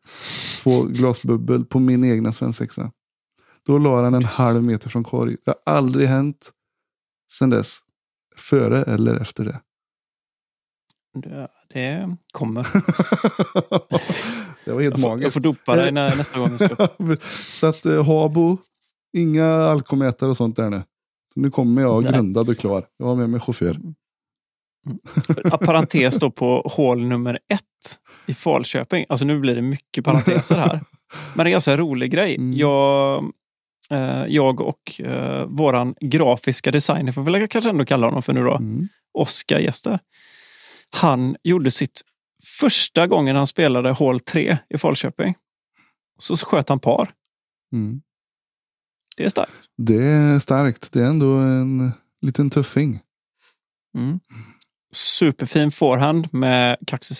två glasbubbel på min egna svensexa. Då la han en halv meter från korg. Det har aldrig hänt sedan dess. Före eller efter det. Det, det kommer. det var helt Jag får, jag får dopa dig när, nästa gång ska. Så att eh, Habo, inga alkomätare och sånt där nu. Så nu kommer jag grundad och klar. Jag har med mig chaufför. Ja, Parentes då på hål nummer ett i Falköping. Alltså nu blir det mycket parenteser här. Men det är en ganska rolig grej. Mm. Jag, eh, jag och eh, våran grafiska designer, får väl kanske ändå kalla honom för nu då, Mm. Oskar Gäster. Han gjorde sitt första gången han spelade hål 3 i Falköping. Så sköt han par. Mm. Det är starkt. Det är starkt. Det är ändå en liten tuffing. Mm. Superfin forehand med kaxig.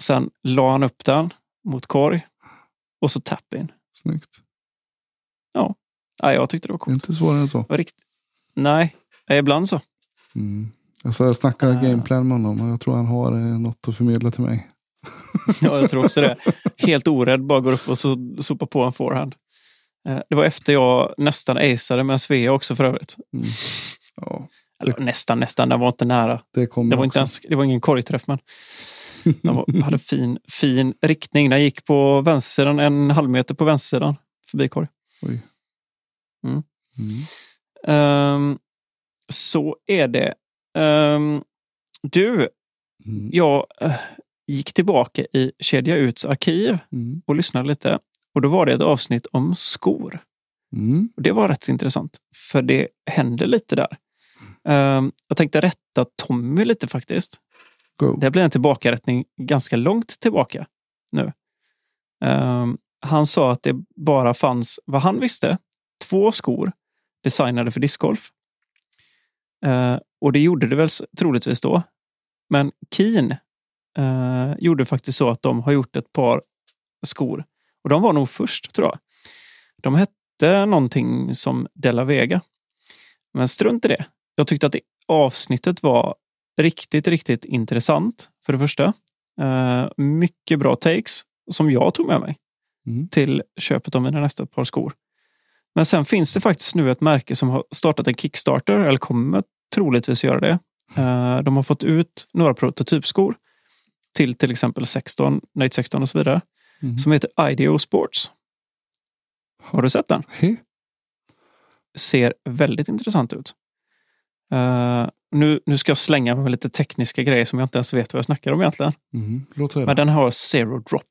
Sen la han upp den mot korg och så tap-in. Snyggt. Ja, jag tyckte det var coolt. inte svårare än så. Var rikt... Nej, ibland så. Mm. Alltså jag snackade Ah. gameplan med honom och jag tror han har eh, något att förmedla till mig. Ja, jag tror också det. Helt orädd, bara går upp och så sopar på en forehand. Eh, Det var efter jag nästan aceade med en Svea också för övrigt. Mm. Ja, Eller, nästan, nästan. Den var inte nära. det Det var, också. inte ens, det var ingen korgträff, men den hade fin, fin riktning. Den gick på vänstersidan, en halv meter på vänstersidan, förbi korg. Mm. Mm. Ehm, så är det. Ehm, du, Mm. jag eh, gick tillbaka i Kedja Uts arkiv Mm. och lyssnade lite. Och då var det ett avsnitt om skor. Mm. Och det var rätt intressant, för det hände lite där. Ehm, jag tänkte rätta Tommy lite faktiskt. Go. Det blir en tillbakarättning ganska långt tillbaka nu. Um, han sa att det bara fanns, vad han visste, två skor designade för discgolf. Uh, och det gjorde det väl troligtvis då. Men Keen uh, gjorde faktiskt så att de har gjort ett par skor. Och de var nog först tror jag. De hette någonting som Della Vega. Men strunt i det. Jag tyckte att det avsnittet var riktigt, riktigt intressant. För det första. Eh, mycket bra takes som jag tog med mig Mm. till köpet av mina nästa par skor. Men sen finns det faktiskt nu ett märke som har startat en Kickstarter, eller kommer troligtvis göra det. Eh, De har fått ut några prototypskor till till exempel 16, Nate 16 och så vidare, Mm. som heter IDEO Sports. Har du sett den? Ser väldigt intressant ut. Eh, nu, nu ska jag slänga mig med lite tekniska grejer som jag inte ens vet vad jag snackar om egentligen. Mm. Låt höra. Men den har zero drop.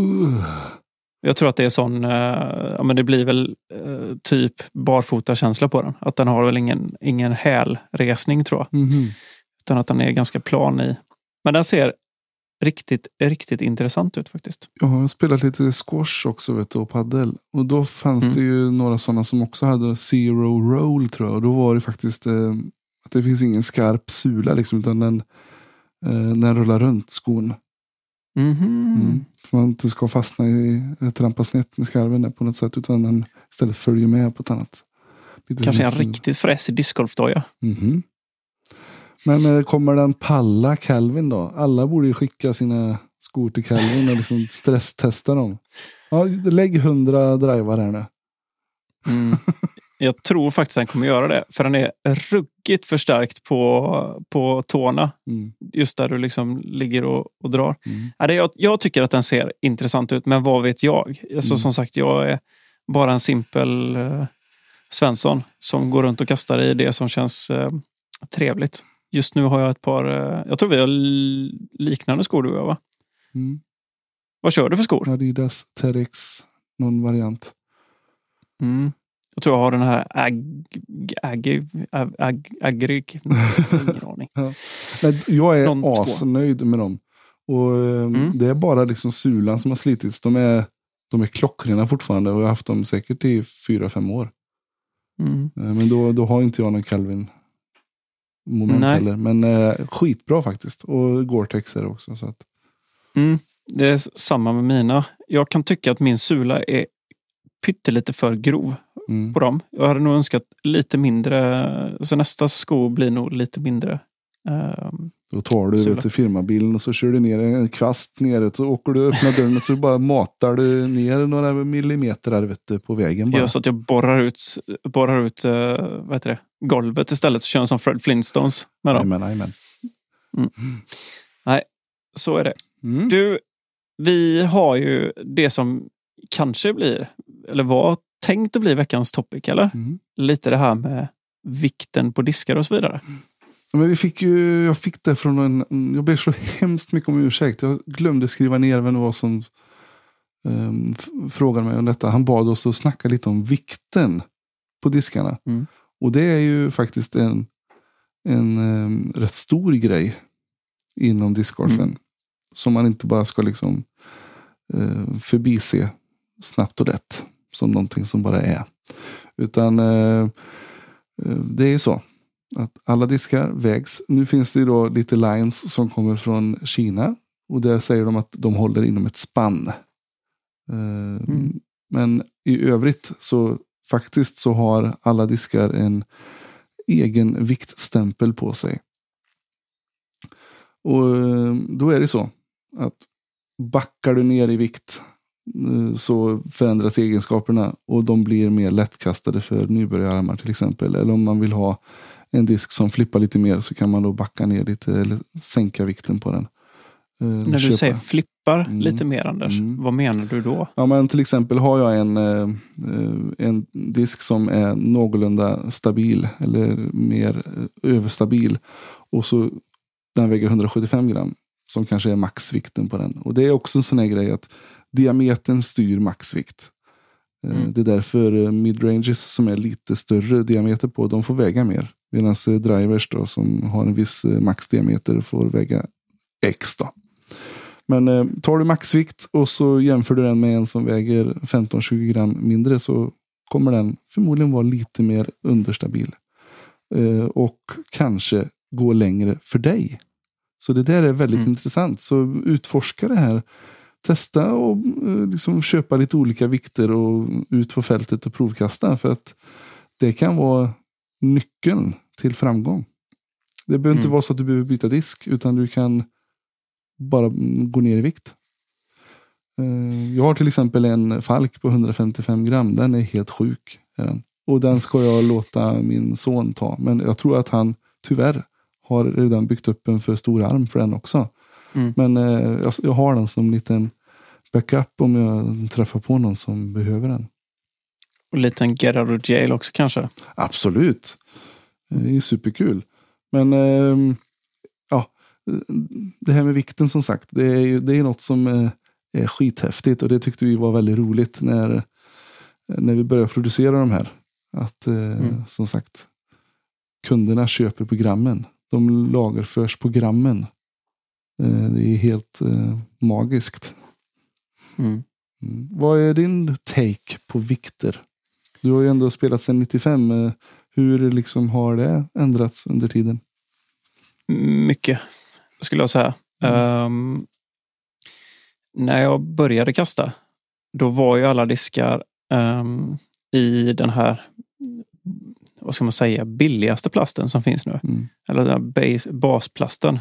Uh. Jag tror att det är sån, eh, ja men det blir väl eh, typ barfota-känsla på den. Att den har väl ingen, ingen hälresning tror jag. Mhm. Utan att den är ganska plan i. Men den ser riktigt, riktigt intressant ut faktiskt. Jag har spelat lite squash också vet du, och paddel. Och då fanns Mm. det ju några sådana som också hade zero roll tror jag. Och då var det faktiskt eh, att det finns ingen skarp sula liksom. Utan den, eh, den rullar runt skon. Mhm. Mm. För man inte ska fastna i, eller trampa snett med skarven där på något sätt. Utan den istället följer med på ett annat. Lite Kanske en riktigt fräsig discgolfdoja. Mhm. Men eh, kommer den palla Calvin då? Alla borde ju skicka sina skor till Calvin och liksom stresstesta dem. Ja, lägg hundra drivar här nu. Mm. Jag tror faktiskt han kommer göra det. För den är ruggigt förstärkt på, på tårna. Mm. Just där du liksom ligger och, och drar. Mm. Ja, det, jag, jag tycker att den ser intressant ut, men vad vet jag? Alltså, Mm. Som sagt, jag är bara en simpel eh, Svensson som går runt och kastar i det som känns eh, trevligt. Just nu har jag ett par, eh, jag tror vi har li- liknande skor du och jag va? Mm. Vad kör du för skor? Adidas Terex, någon variant. Mm. Jag tror jag har den här ag, ag, ag, ag, agrig. Ingen aning. Nej, jag är två. asnöjd med dem. Och eh, Mm. Det är bara liksom sulan som har slitits. De är, de är klockrena fortfarande och jag har haft dem säkert i fyra, fem år. Mm. Eh, Men då, då har inte jag någon Calvin moment Nej. heller. Men eh, skitbra faktiskt. Och Gore-Tex är det också. Så att, Mm. Det är samma med mina. Jag kan tycka att min sula är pyttelite för grov mm. på dem. Jag hade nog önskat lite mindre, så nästa sko blir nog lite mindre. ehm, Då tar du vet, du, firmabilen och så kör du ner en kvast neråt. Så åker du öppnar dörren och så bara matar du ner några millimeter där, vet på vägen. Bara. gör så att jag borrar ut, borrar ut eh, vad heter det, golvet istället och kör en som Fred Flintstones med dem. Jajamän, jajamän. Så är det. Mm. Du, vi har ju det som kanske blir, eller var tänkt att bli veckans topic, eller? Mm. Lite det här med vikten på diskar och så vidare. Men vi fick ju, jag fick det från en, jag ber så hemskt mycket om ursäkt. Jag glömde skriva ner vem det var som um, frågade mig om detta. Han bad oss att snacka lite om vikten på diskarna. Mm. Och det är ju faktiskt en, en em, rätt stor grej inom discgolfen. Mm. Som man inte bara ska liksom uh, förbise snabbt och lätt. Som någonting som bara är. Utan eh, eh, det är ju så att alla diskar vägs. Nu finns det ju då lite lines som kommer från Kina. Och där säger de att de håller inom ett spann. Eh, Men i övrigt så faktiskt så har alla diskar en egen viktstämpel på sig. Och eh, då är det så att backar du ner i vikt så förändras egenskaperna och de blir mer lättkastade för nybörjararmar till exempel. Eller om man vill ha en disk som flippar lite mer så kan man då backa ner lite eller sänka vikten på den. Eh, När du köpa- säger flippar Mm. lite mer Anders, Mm. vad menar du då? Ja, men till exempel har jag en, eh, eh, en disk som är någorlunda stabil eller mer eh, överstabil. Och så den väger 175 gram som kanske är maxvikten på den. Och det är också en sån här grej att diametern styr maxvikt. Eh, Mm. Det är därför eh, midranges som är lite större diameter på, de får väga mer. Medan eh, drivers då, som har en viss maxdiameter får väga X. Då. Men eh, tar du maxvikt och så jämför du den med en som väger 15-20 gram mindre så kommer den förmodligen vara lite mer understabil. Eh, och kanske gå längre för dig. Så det där är väldigt Mm. intressant. Så utforska det här. Testa och eh, liksom köpa lite olika vikter och ut på fältet och provkasta. För att det kan vara nyckeln till framgång. Det behöver inte Mm. vara så att du behöver byta disk. Utan du kan bara gå ner i vikt. Eh, Jag har till exempel en Falk på 155 gram. Den är helt sjuk. Och den ska jag låta min son ta. Men jag tror att han tyvärr har redan byggt upp en för stor arm för den också. Mm. Men eh, jag, jag har den som liten backup om jag träffar på någon som behöver den. Och en liten get out of jail också kanske? Absolut. Det är superkul. Men ehm, ja, det här med vikten som sagt. Det är ju det är något som eh, är skithäftigt. Och det tyckte vi var väldigt roligt när, när vi började producera de här. Att eh, Mm. som sagt, kunderna köper programmen. De lagerförs på grammen. Eh, det är helt magiskt. Mm. Mm. Vad är din take på vikter? Du har ju ändå spelat sedan 95. eh, Hur liksom har det ändrats under tiden? Mycket, skulle jag säga. Ehm, när jag började kasta, då var ju alla diskar ehm, i den här vad ska man säga, billigaste plasten som finns nu. Mm. Eller den här base, basplasten.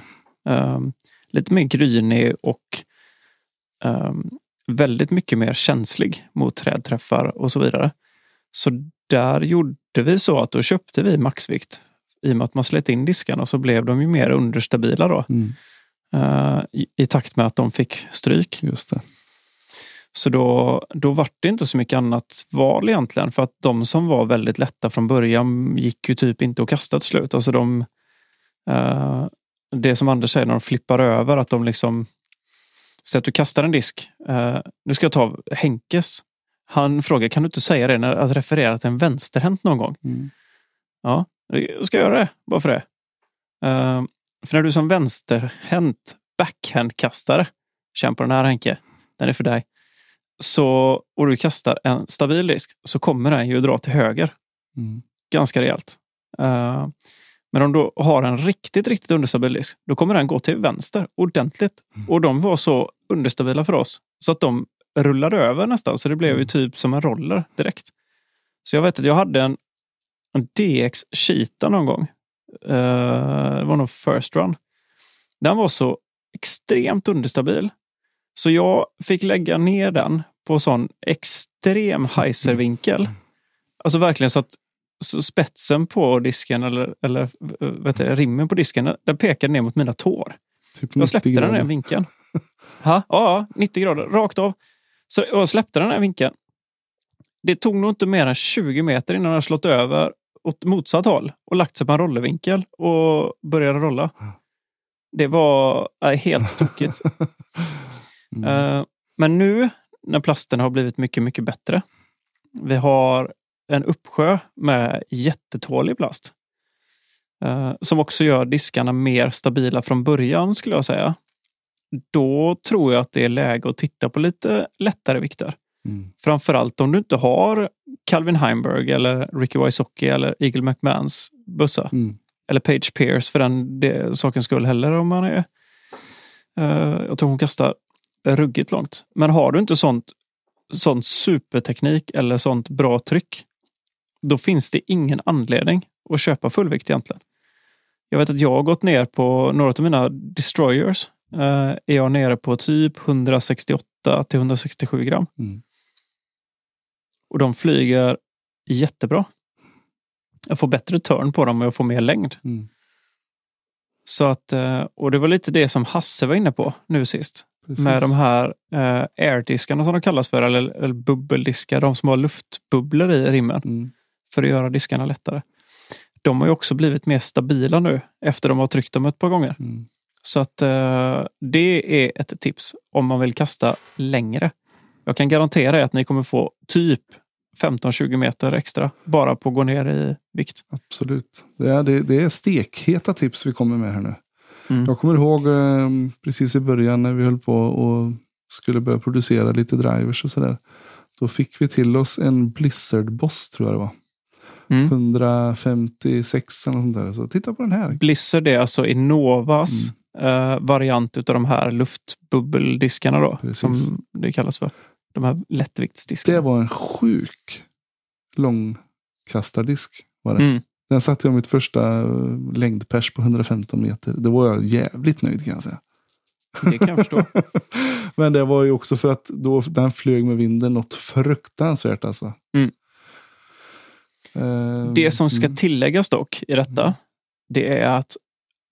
Um, lite mer grynig och um, väldigt mycket mer känslig mot trädträffar och så vidare. Så där gjorde vi så att då köpte vi maxvikt. I och med att man slet in diskarna och så blev de ju mer understabila då. Mm. Uh, i, I takt med att de fick stryk. Just det. Så då, då var det inte så mycket annat val egentligen. För att de som var väldigt lätta från början gick ju typ inte att kasta till slut. Alltså de, uh, det som Anders säger när de flippar över, att de liksom... Så att du kastar en disk. Uh, nu ska jag ta Henkes. Han frågar, kan du inte säga det när att referera till en vänsterhänt någon gång? Mm. Ja, jag ska göra det. Bara för det. Uh, för när du som vänsterhänt backhandkastare, känn på den här Henke, den är för dig. Så, och du kastar en stabil disk så kommer den ju dra till höger. Mm. Ganska rejält. Uh, men om du har en riktigt, riktigt understabil disk, då kommer den gå till vänster ordentligt. Mm. Och de var så understabila för oss så att de rullade över nästan. Så det blev ju Mm. typ som en roller direkt. Så jag vet att jag hade en, en DX Cheetah någon gång. Uh, det var nog first run. Den var så extremt understabil. Så jag fick lägga ner den på sån extrem heiservinkel. Alltså verkligen så att så spetsen på disken eller, eller vet du, rimmen på disken, den pekade ner mot mina tår. Typ Jag släppte 90 den här grader. vinkeln. Ha? Ja, 90 grader, rakt av. Så jag släppte den här vinkeln. Det tog nog inte mer än 20 meter innan den slått över åt motsatt håll och lagt sig på en rollervinkel och började rolla. Det var äh, helt tokigt. Mm. Eh, Men nu när plasten har blivit mycket, mycket bättre. Vi har en uppsjö med jättetålig plast. eh, Som också gör diskarna mer stabila från början skulle jag säga. Då tror jag att det är läge att titta på lite lättare vikter. Mm. Framförallt om du inte har Calvin Heimberg eller Ricky Wysocki eller Eagle McMahons bussa. Mm. Eller Page Pierce för den det, sakens skull heller om man är... eh, jag tror hon kastar ruggigt långt. Men har du inte sånt, sånt superteknik eller sånt bra tryck, då finns det ingen anledning att köpa fullvikt egentligen. Jag vet att jag har gått ner på några av mina destroyers. eh, är jag nere på typ 168 till 167 gram. Mm. Och de flyger jättebra. Jag får bättre turn på dem och jag får mer längd. Mm. Så att, eh, och det var lite det som Hasse var inne på nu sist. Precis. Med de här eh, airdiskarna som de kallas för, eller, eller bubbeldiskar, de som har luftbubblor i rimmen Mm. För att göra diskarna lättare. De har ju också blivit mer stabila nu efter de har tryckt dem ett par gånger. Mm. Så att eh, det är ett tips om man vill kasta längre. Jag kan garantera er att ni kommer få typ 15-20 meter extra bara på att gå ner i vikt. Absolut. Det är, det, det är stekheta tips vi kommer med här nu. Mm. Jag kommer ihåg eh, precis i början när vi höll på och skulle börja producera lite drivers och sådär. Då fick vi till oss en Blizzard Boss tror jag det var. Mm. 156 eller sånt där. Så titta på den här. Blizzard är alltså Innovas eh, variant utav de här luftbubbeldiskarna då, Precis. som det kallas för. De här lättviktsdiskarna. Det var en sjuk långkastardisk. Var det. Mm. Den satte jag mitt första eh, längdpers på 115 meter. Det var jag jävligt nöjd kan jag säga. Det kan jag förstå. Men det var ju också för att då, den flög med vinden något fruktansvärt alltså. Mm. Eh, Det som ska mm, tilläggas dock i detta, det är att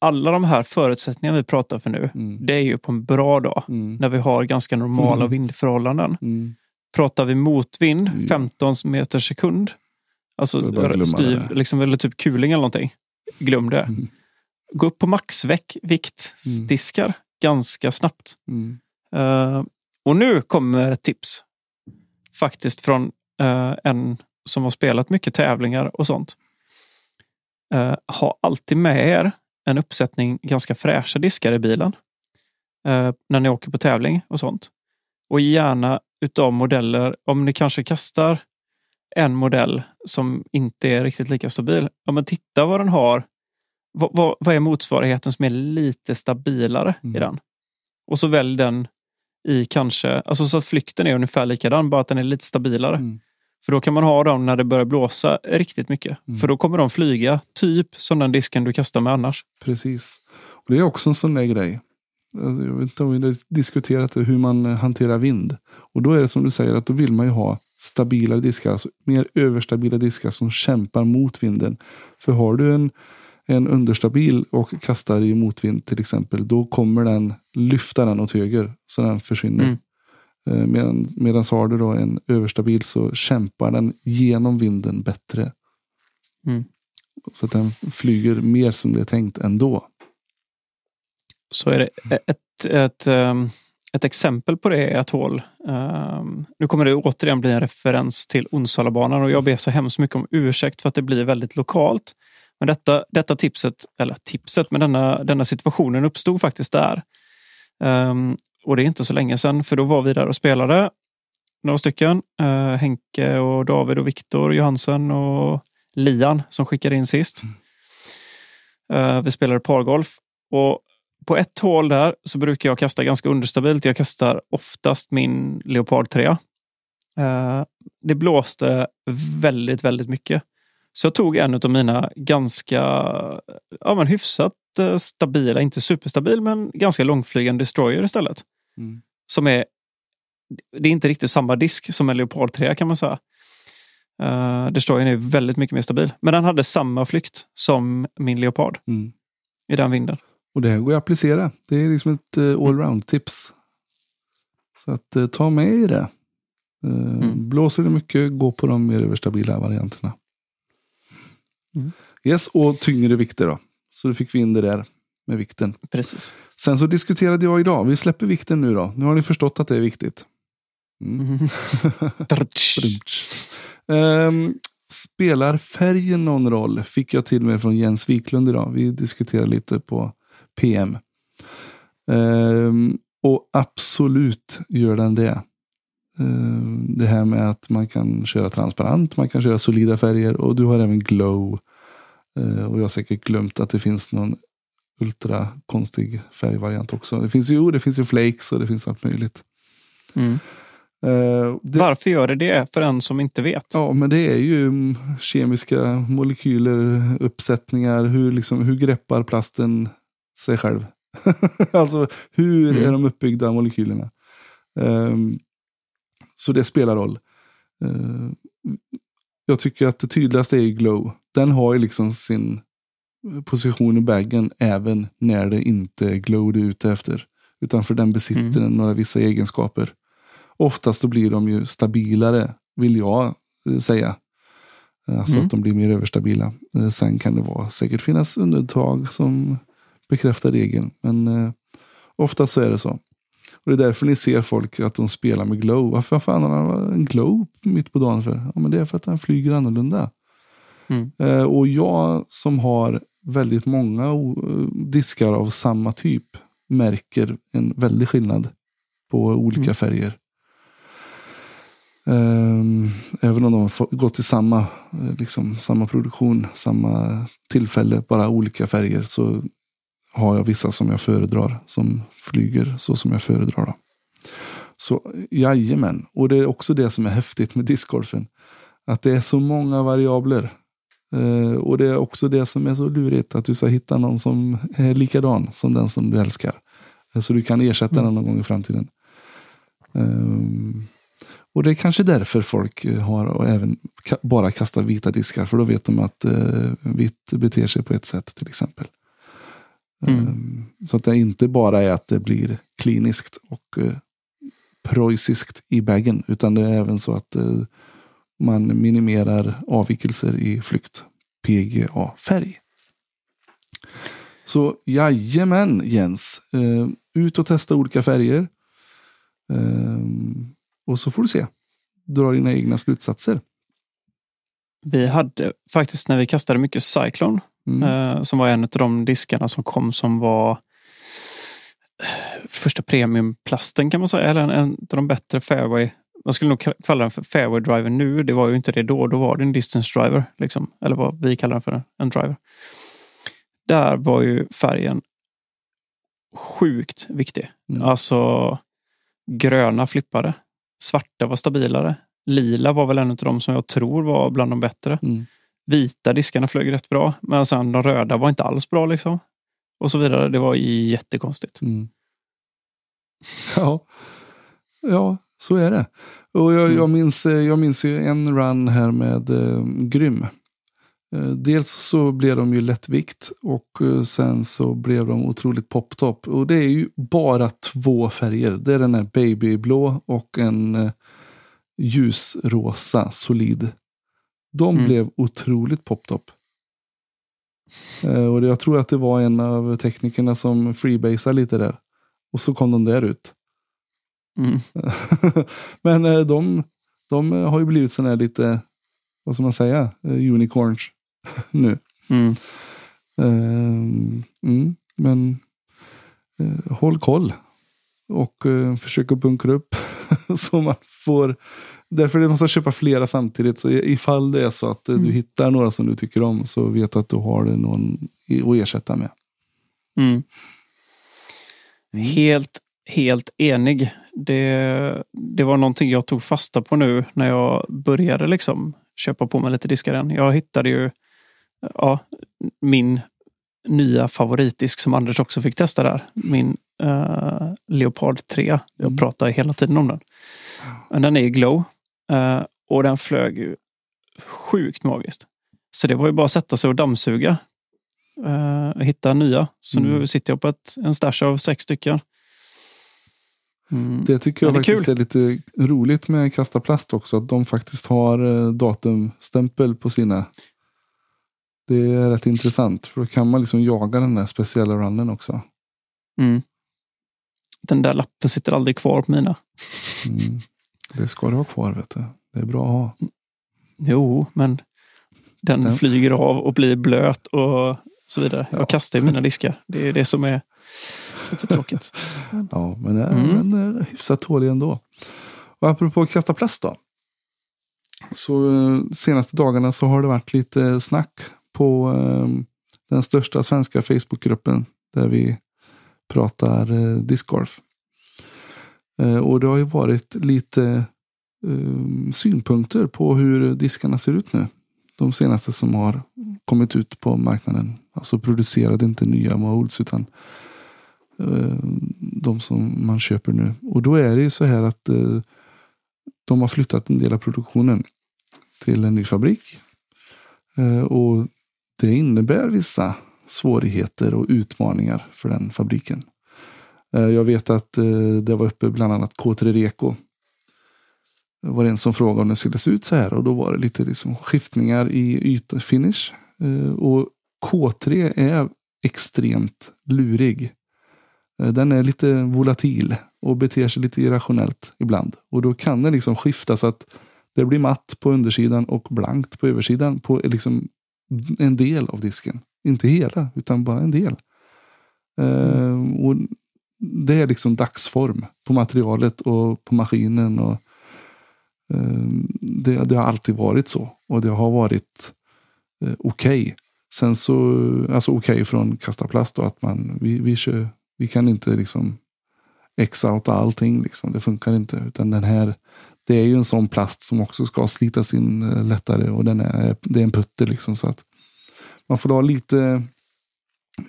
alla de här förutsättningarna vi pratar för nu, mm, det är ju på en bra dag mm, när vi har ganska normala Mm. vindförhållanden. mm. Pratar vi motvind, Ja. 15 meter sekund, alltså det. liksom, eller typ kuling eller någonting. Glöm det. Mm. Gå upp på maxviktdiskar ganska snabbt. Mm. Eh, och nu kommer ett tips. Faktiskt från eh, en som har spelat mycket tävlingar och sånt. Uh, ha alltid med er en uppsättning ganska fräscha diskar i bilen. eh, när ni åker på tävling och sånt. Och gärna utav modeller, om ni kanske kastar en modell som inte är riktigt lika stabil. Ja, men titta vad den har. Vad, vad, vad är motsvarigheten som är lite stabilare Mm. i den? Och så välj den i kanske, alltså så flykten är ungefär likadan, bara att den är lite stabilare. Mm. För då kan man ha dem när det börjar blåsa riktigt mycket. Mm. För då kommer de flyga, typ som den disken du kastar med annars. Precis. Och det är också en sån där grej. Alltså, Jag vet inte om vi har diskuterat hur man hanterar vind. Och då är det som du säger att då vill man ju ha stabilare diskar, alltså mer överstabila diskar som kämpar mot vinden. För har du en, en understabil och kastar i motvind till exempel, då kommer den lyfta den åt höger så den försvinner. Mm. Eh, Medan, medan har du då en överstabil så kämpar den genom vinden bättre. Mm. Så att den flyger mer som det är tänkt ändå. Så är det ett, ett, ehm, ett exempel på det är ett hål. ehm, Nu kommer det återigen bli en referens till Onsalabanan och jag ber så hemskt mycket om ursäkt för att det blir väldigt lokalt. Men detta, detta tipset, eller tipset, men denna, denna situationen uppstod faktiskt där. Och det är inte så länge sedan, för då var vi där och spelade. Några stycken. Eh, Henke och David och Viktor Johansen och Lian som skickade in sist. Eh, vi spelade pargolf. Och på ett hål där så brukar jag kasta ganska understabilt. Jag kastar oftast min Leopard 3. Eh, det blåste väldigt, väldigt mycket. Så jag tog en av mina ganska ja, men hyfsat eh, stabila, inte superstabil, men ganska långflygande destroyer istället. Mm. Som är, det är inte riktigt samma disk som en Leopard 3 kan man säga. Uh, destroyern är väldigt mycket mer stabil. Men den hade samma flykt som min Leopard Mm. i den vinden. Och det här går att applicera. Det är liksom ett uh, allround-tips. Så att uh, ta med i det. Uh, Mm. Blåser det mycket, gå på de mer överstabila varianterna. Mm. Yes, och tyngre vikter då. Så då fick vi in det där med vikten. Precis. Sen så diskuterade jag idag, vi släpper vikten nu då. Nu har ni förstått att det är viktigt. Mm. Ehm, spelar färgen någon roll? Fick jag till mig från Jens Wiklund idag. Vi diskuterade lite på PM. Ehm, och absolut gör den det. Ehm, det här med att man kan köra transparent, man kan köra solida färger och du har även glow. Och jag har säkert glömt att det finns någon ultra konstig färgvariant också. Det finns ju, det finns ju flakes och det finns allt möjligt. Mm. Ehm, det, Varför gör det det för en som inte vet? Ja, men det är ju mm, kemiska molekyler, uppsättningar, hur, liksom, hur greppar plasten sig själv? alltså, hur Mm. är de uppbyggda molekylerna? Ehm, så det spelar roll. Ehm, jag tycker att det tydligaste är glow. Den har ju liksom sin position i baggen även när det inte är glow du är ute efter. Utan för den besitter Mm. några vissa egenskaper. Oftast då blir de ju stabilare, vill jag eh, säga. Alltså Mm. att de blir mer överstabila. Eh, Sen kan det vara, säkert finnas undantag som bekräftar regeln. Men eh, oftast så är det så. Och Det är därför ni ser folk att de spelar med glow. Varför fan har han en glow mitt på dagen för? Ja, men det är för att den flyger annorlunda. Mm. Eh, och jag som har väldigt många o- diskar av samma typ märker en väldig skillnad på olika Mm. färger. Ehm, även om de har gått i samma, eh, liksom, samma produktion, samma tillfälle, bara olika färger, så har jag vissa som jag föredrar som flyger så som jag föredrar. Då. Så jajamän, och det är också det som är häftigt med discgolfen. Att det är så många variabler. Eh, och det är också det som är så lurigt, att du ska hitta någon som är likadan som den som du älskar. Eh, Så du kan ersätta den någon gång i framtiden. Ehm, och det är kanske därför folk eh, har och även ka- bara kastar vita diskar. För då vet de att eh, vitt beter sig på ett sätt till exempel. Mm. Så att det inte bara är att det blir kliniskt och eh, preussiskt i baggen. Utan det är även så att eh, man minimerar avvikelser i flykt. PGA-färg. Så jajamän Jens. Eh, ut och testa olika färger. Ehm, och så får du se. Dra dina egna slutsatser. Vi hade faktiskt när vi kastade mycket Cyclone, Mm. eh, som var en av de diskarna som kom som var eh, första premiumplasten kan man säga, eller en, en av de bättre fairway. Man skulle nog ka- kalla den för fairway driver nu. Det var ju inte det då. Då var det en distance driver, liksom. eller vad vi kallar den för, en driver. Där var ju färgen sjukt viktig. Mm. Alltså gröna flippade. Svarta var stabilare. Lila var väl en av dem som jag tror var bland de bättre. Mm. Vita diskarna flög rätt bra, men sen de röda var inte alls bra. liksom. Och så vidare. Det var jättekonstigt. Mm. Ja. ja, så är det. Och jag, Mm. jag, minns, eh, jag minns ju en run här med eh, Grym. Eh, dels så blev de ju lättvikt och eh, sen så blev de otroligt poptop. Och det är ju bara två färger. Det är den här babyblå och en ljusrosa solid. De Mm. blev otroligt poptop. Och jag tror att det var en av teknikerna som freebasade lite där. Och så kom de där ut. Mm. Men eh, de, de eh, har ju blivit sådana här lite, vad ska man säga, eh, unicorns nu. Mm. Ehm, mm, men håll koll. Och försök att bunkra upp så man får Därför är det måste köpa flera samtidigt. Så ifall det är så att eh, du Mm. hittar några som du tycker om så vet du att du har någon att ersätta med. Mm. Helt, helt enig. Det, det var någonting jag tog fasta på nu när jag började liksom köpa på mig lite diskar igen. Jag hittade ju ja, min nya favoritdisk som Anders också fick testa där. Min eh, Leopard 3. Jag Mm. pratar hela tiden om den. Men den är i glow. eh, och den flög ju sjukt magiskt. Så det var ju bara att sätta sig och dammsuga. och hitta nya. Så Mm. nu sitter jag på ett, en stash av sex stycken. Mm. Det tycker jag Ja, det är faktiskt är lite roligt med Kasta Plast också. Att de faktiskt har eh, datumstämpel på sina. Det är rätt intressant. För då kan man liksom jaga den där speciella runnen också. Mm. Den där lappen sitter aldrig kvar på mina. Mm. Det ska du ha kvar vet du. Det är bra att ha. Jo, men den Den- flyger av och blir blöt och så vidare. Ja. Jag kastar ju mina diskar. Det är det som är lite tråkigt. Ja, men äh, Mm. den är hyfsat tålig ändå. Och apropå att kasta plast då. Så eh, senaste dagarna så har det varit lite snack på eh, den största svenska Facebookgruppen där vi pratar eh, discgolf. Eh, och det har ju varit lite eh, synpunkter på hur diskarna ser ut nu. De senaste som har kommit ut på marknaden. Alltså producerade inte nya molds utan eh, Eh, de som man köper nu. Och då är det ju så här att eh, de har flyttat en del av produktionen till en ny fabrik. Eh, och det innebär vissa svårigheter och utmaningar för den fabriken. Jag vet att det var uppe bland annat K3 Reko. Det var en som frågade om det skulle se ut så här och då var det lite liksom skiftningar i ytfinish. Och K3 är extremt lurig. Eh, den är lite volatil och beter sig lite irrationellt ibland. Och då kan den liksom skifta så att det blir matt på undersidan och blankt på översidan på liksom en del av disken. Inte hela, utan bara en del. Eh, och det är liksom dagsform på materialet och på maskinen. Och, eh, det, det har alltid varit så. Och det har varit eh, okej. Sen så, alltså okej från Kasta Plast då, att man, vi, vi, kör, vi kan inte liksom ex-outa allting. Liksom. Det funkar inte. Utan den här, det är ju en sån plast som också ska slitas in eh, lättare. Och den är, det är en putter liksom. Så att man får ha lite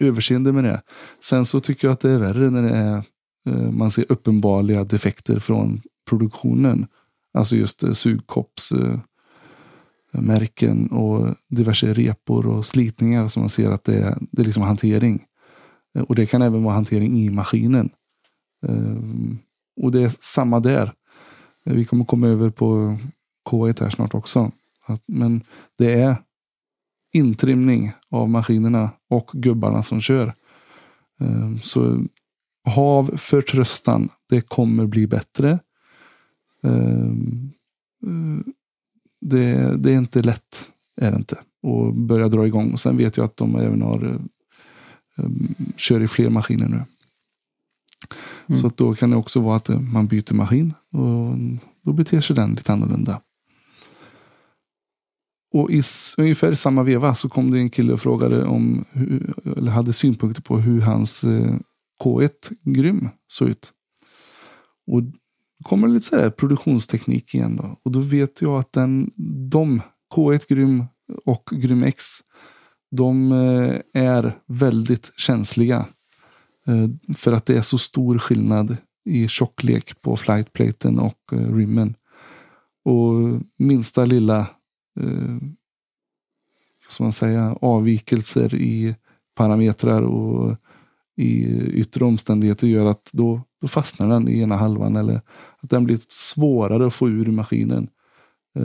överseende med det. Sen så tycker jag att det är värre när det är, eh, man ser uppenbara defekter från produktionen. Alltså just eh, sugkoppsmärken och diverse repor och slitningar som man ser att det är, det är liksom hantering. Eh, och det kan även vara hantering i maskinen. Eh, och det är samma där. Eh, vi kommer komma över på K1 här snart också. Men det är intrimning av maskinerna och gubbarna som kör. Så hav förtröstan. Det kommer bli bättre. Det, det är inte lätt. Är det inte. Och börja dra igång. Och sen vet jag att de även har kör i fler maskiner nu. Mm. Så då kan det också vara att eh, man byter maskin. Och då beter sig den lite annorlunda. Och i ungefär samma veva så kom det en kille och frågade om, eller hade synpunkter på hur hans eh, K1 Grym såg ut. Och kommer lite så här produktionsteknik igen då. Och då vet jag att den, de, K1 Grym och Grym X, de eh, är väldigt känsliga. Eh, för att det är så stor skillnad i tjocklek på flightplaten och eh, rimmen. Och minsta lilla som man säga, avvikelser i parametrar och i yttre omständigheter gör att då, då fastnar den i ena halvan eller att den blir svårare att få ur maskinen.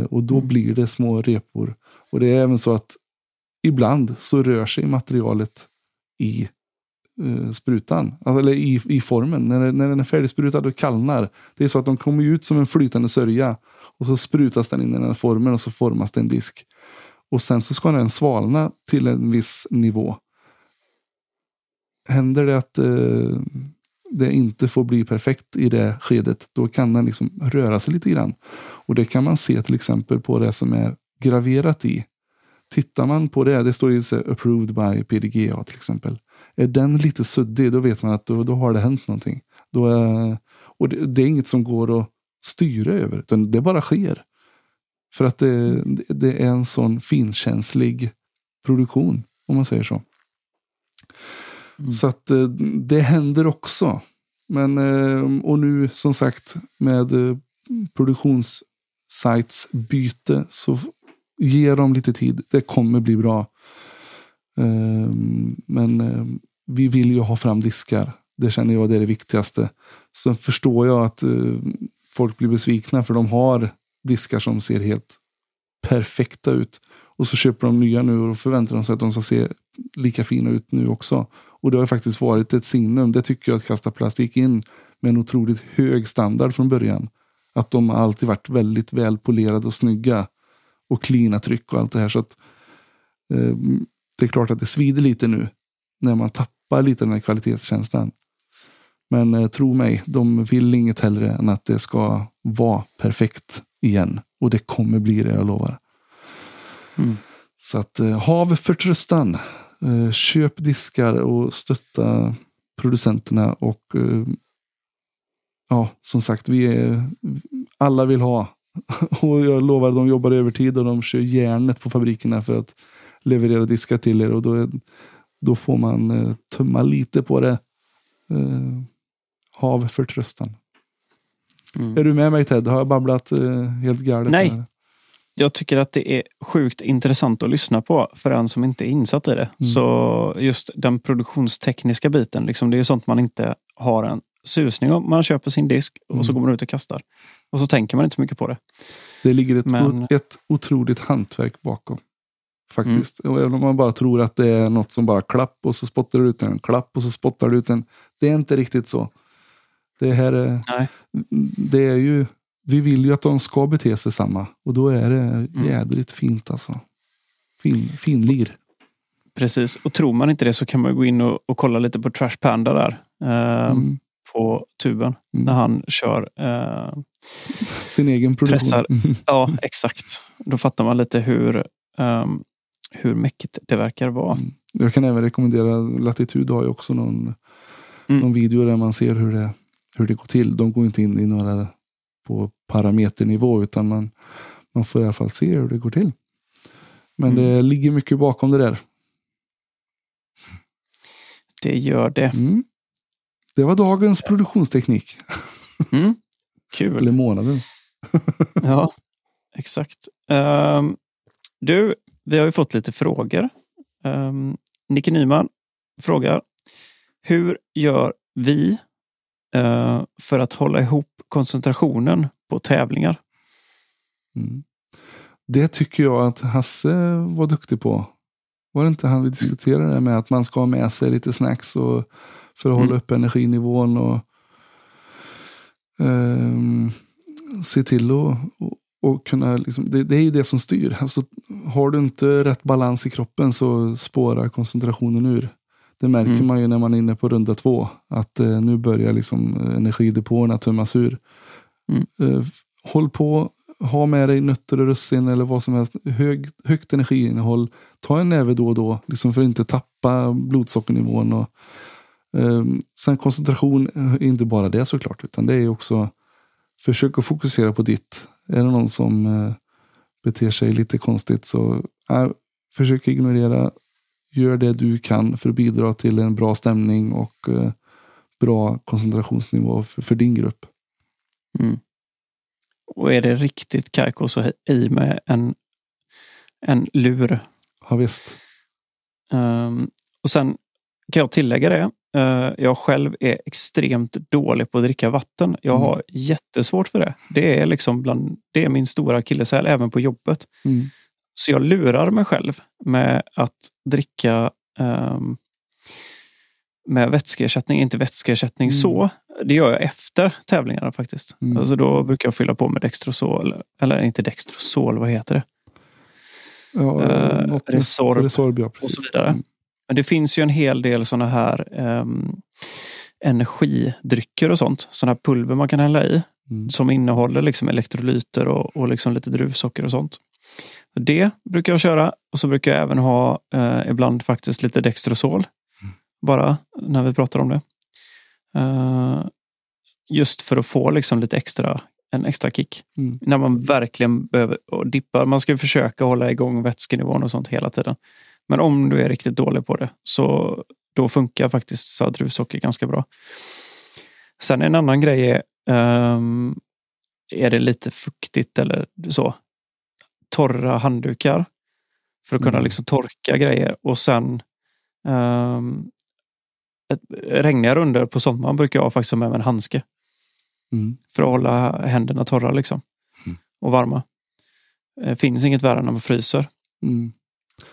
Och då mm. blir det små repor. Och det är även så att ibland så rör sig materialet i eh, sprutan, alltså, eller i, i formen. När, när den är färdigsprutad och kallnar. Det är så att de kommer ut som en flytande sörja och så sprutas den in i den här formen och så formas det en disk. Och sen så ska den svalna till en viss nivå. Händer det att eh, det inte får bli perfekt i det skedet, då kan den liksom röra sig lite grann. Och det kan man se till exempel på det som är graverat i. Tittar man på det, det står ju så approved by PDGA till exempel. Är den lite suddig, då vet man att då, då har det hänt någonting. Då är, och det, det, är inget som går att styra över, utan det bara sker. För att det, det är en sån finkänslig produktion, om man säger så. Mm. Så att eh, det händer också. Men, eh, och nu som sagt med eh, produktionssitesbyte så ge dem lite tid. Det kommer bli bra. Ehm, men ehm, vi vill ju ha fram diskar. Det känner jag det är det viktigaste. Sen förstår jag att ehm, folk blir besvikna för de har diskar som ser helt perfekta ut. Och så köper de nya nu och förväntar de sig att de ska se lika fina ut nu också. Och det har faktiskt varit ett signum. Det tycker jag att Kasta Plastik gick in med en otroligt hög standard från början. Att de har alltid varit väldigt välpolerade och snygga. Och klina tryck och allt det här. Så att, eh, det är klart att det svider lite nu. När man tappar lite den här kvalitetskänslan. Men eh, tro mig, de vill inget hellre än att det ska vara perfekt igen. Och det kommer bli det, jag lovar. Mm. Så att eh, hav förtröstan. Eh, köp diskar och stötta producenterna. Och eh, ja, som sagt, vi är, alla vill ha. Och jag lovar, de jobbar övertid och de kör järnet på fabrikerna för att leverera diskar till er. Och då, är, då får man eh, tumma lite på det. Eh, hav förtröstan. Mm. Är du med mig Ted? Har jag babblat eh, helt galet? Nej, jag tycker att det är sjukt intressant att lyssna på för en som inte är insatt i det. Mm. Så just den produktionstekniska biten, liksom, det är sånt man inte har en susning om. Man köper sin disk och mm. så går man ut och kastar. Och så tänker man inte så mycket på det. Det ligger ett, Men... ett otroligt hantverk bakom. Faktiskt. Mm. Och även om man bara tror att det är något som bara klapp och så spottar du ut en klapp och så spottar du ut en. Det är inte riktigt så. Det här är, Nej. det är ju vi vill ju att de ska bete sig samma. Och då är det mm. jädrigt fint alltså. Fin, fin lir. Precis, och tror man inte det så kan man gå in och, och kolla lite på Trash Panda där. Eh, mm. På tuben. Mm. När han kör eh, sin egen produktion. Pressar. Ja, exakt. Då fattar man lite hur, um, hur mäckigt det verkar vara. Mm. Jag kan även rekommendera Latitud har ju också någon, mm. någon video där man ser hur det, hur det går till. De går inte in i några på parameternivå utan man, man får i alla fall se hur det går till. Men mm. det ligger mycket bakom det där. Det gör det. Mm. Det var dagens produktionsteknik. Mm. Kul. Eller månadens. ja, exakt. Um, du, vi har ju fått lite frågor. Um, Nicke Nyman frågar. Hur gör vi uh, för att hålla ihop koncentrationen på tävlingar. Mm. Det tycker jag att Hasse var duktig på. Var det inte han vi diskuterade det med att man ska ha med sig lite snacks och, för att mm. hålla upp energinivån och um, se till att och kunna, liksom, det, det, är ju det som styr. Alltså, har du inte rätt balans i kroppen så spårar koncentrationen ur. Det märker mm. man ju när man är inne på runda två. Att eh, nu börjar liksom eh, energidepåerna tömmas ur. Mm. Eh, håll på, ha med dig nötter och russin eller vad som helst. Hög, högt energiinnehåll. Ta en näve då och då liksom för att inte tappa blodsockernivån. Och, sen koncentration är inte bara det såklart. Utan det är också försök att fokusera på ditt. Är det någon som eh, beter sig lite konstigt så äh, försök ignorera. Gör det du kan för att bidra till en bra stämning och eh, bra koncentrationsnivå för, för din grupp. Mm. Och är det riktigt kajko så i med en, en lur. Ja, visst. Um, och sen kan jag tillägga det. Uh, jag själv är extremt dålig på att dricka vatten. Jag mm. har jättesvårt för det. Det är, liksom bland, det är min stora akilleshäl även på jobbet. Mm. Så jag lurar mig själv med att dricka um, med vätskeersättning, inte vätskeersättning mm. så. Det gör jag efter tävlingarna faktiskt. Mm. Alltså då brukar jag fylla på med Dextrosol, eller inte Dextrosol, vad heter det? Ja, uh, Resorb, Resorb ja, och så vidare. Mm. Men det finns ju en hel del sådana här um, energidrycker och sånt. Sådana här pulver man kan hälla i. Mm. Som innehåller liksom elektrolyter och, och liksom lite druvsocker och sånt. Det brukar jag köra och så brukar jag även ha eh, ibland faktiskt lite Dextrosol bara när vi pratar om det. Uh, just för att få liksom lite extra, en extra kick. Mm. När man verkligen behöver dippa. Man ska försöka hålla igång vätskenivån och sånt hela tiden. Men om du är riktigt dålig på det så då funkar faktiskt druvsocker ganska bra. Sen en annan grej är, um, är det lite fuktigt eller så, torra handdukar för att kunna mm. liksom torka grejer och sen um, ett, regniga runder på sommaren brukar jag faktiskt ha med mig en handske. Mm. För att hålla händerna torra liksom. Mm. Och varma. Det finns inget värre när man fryser. Mm.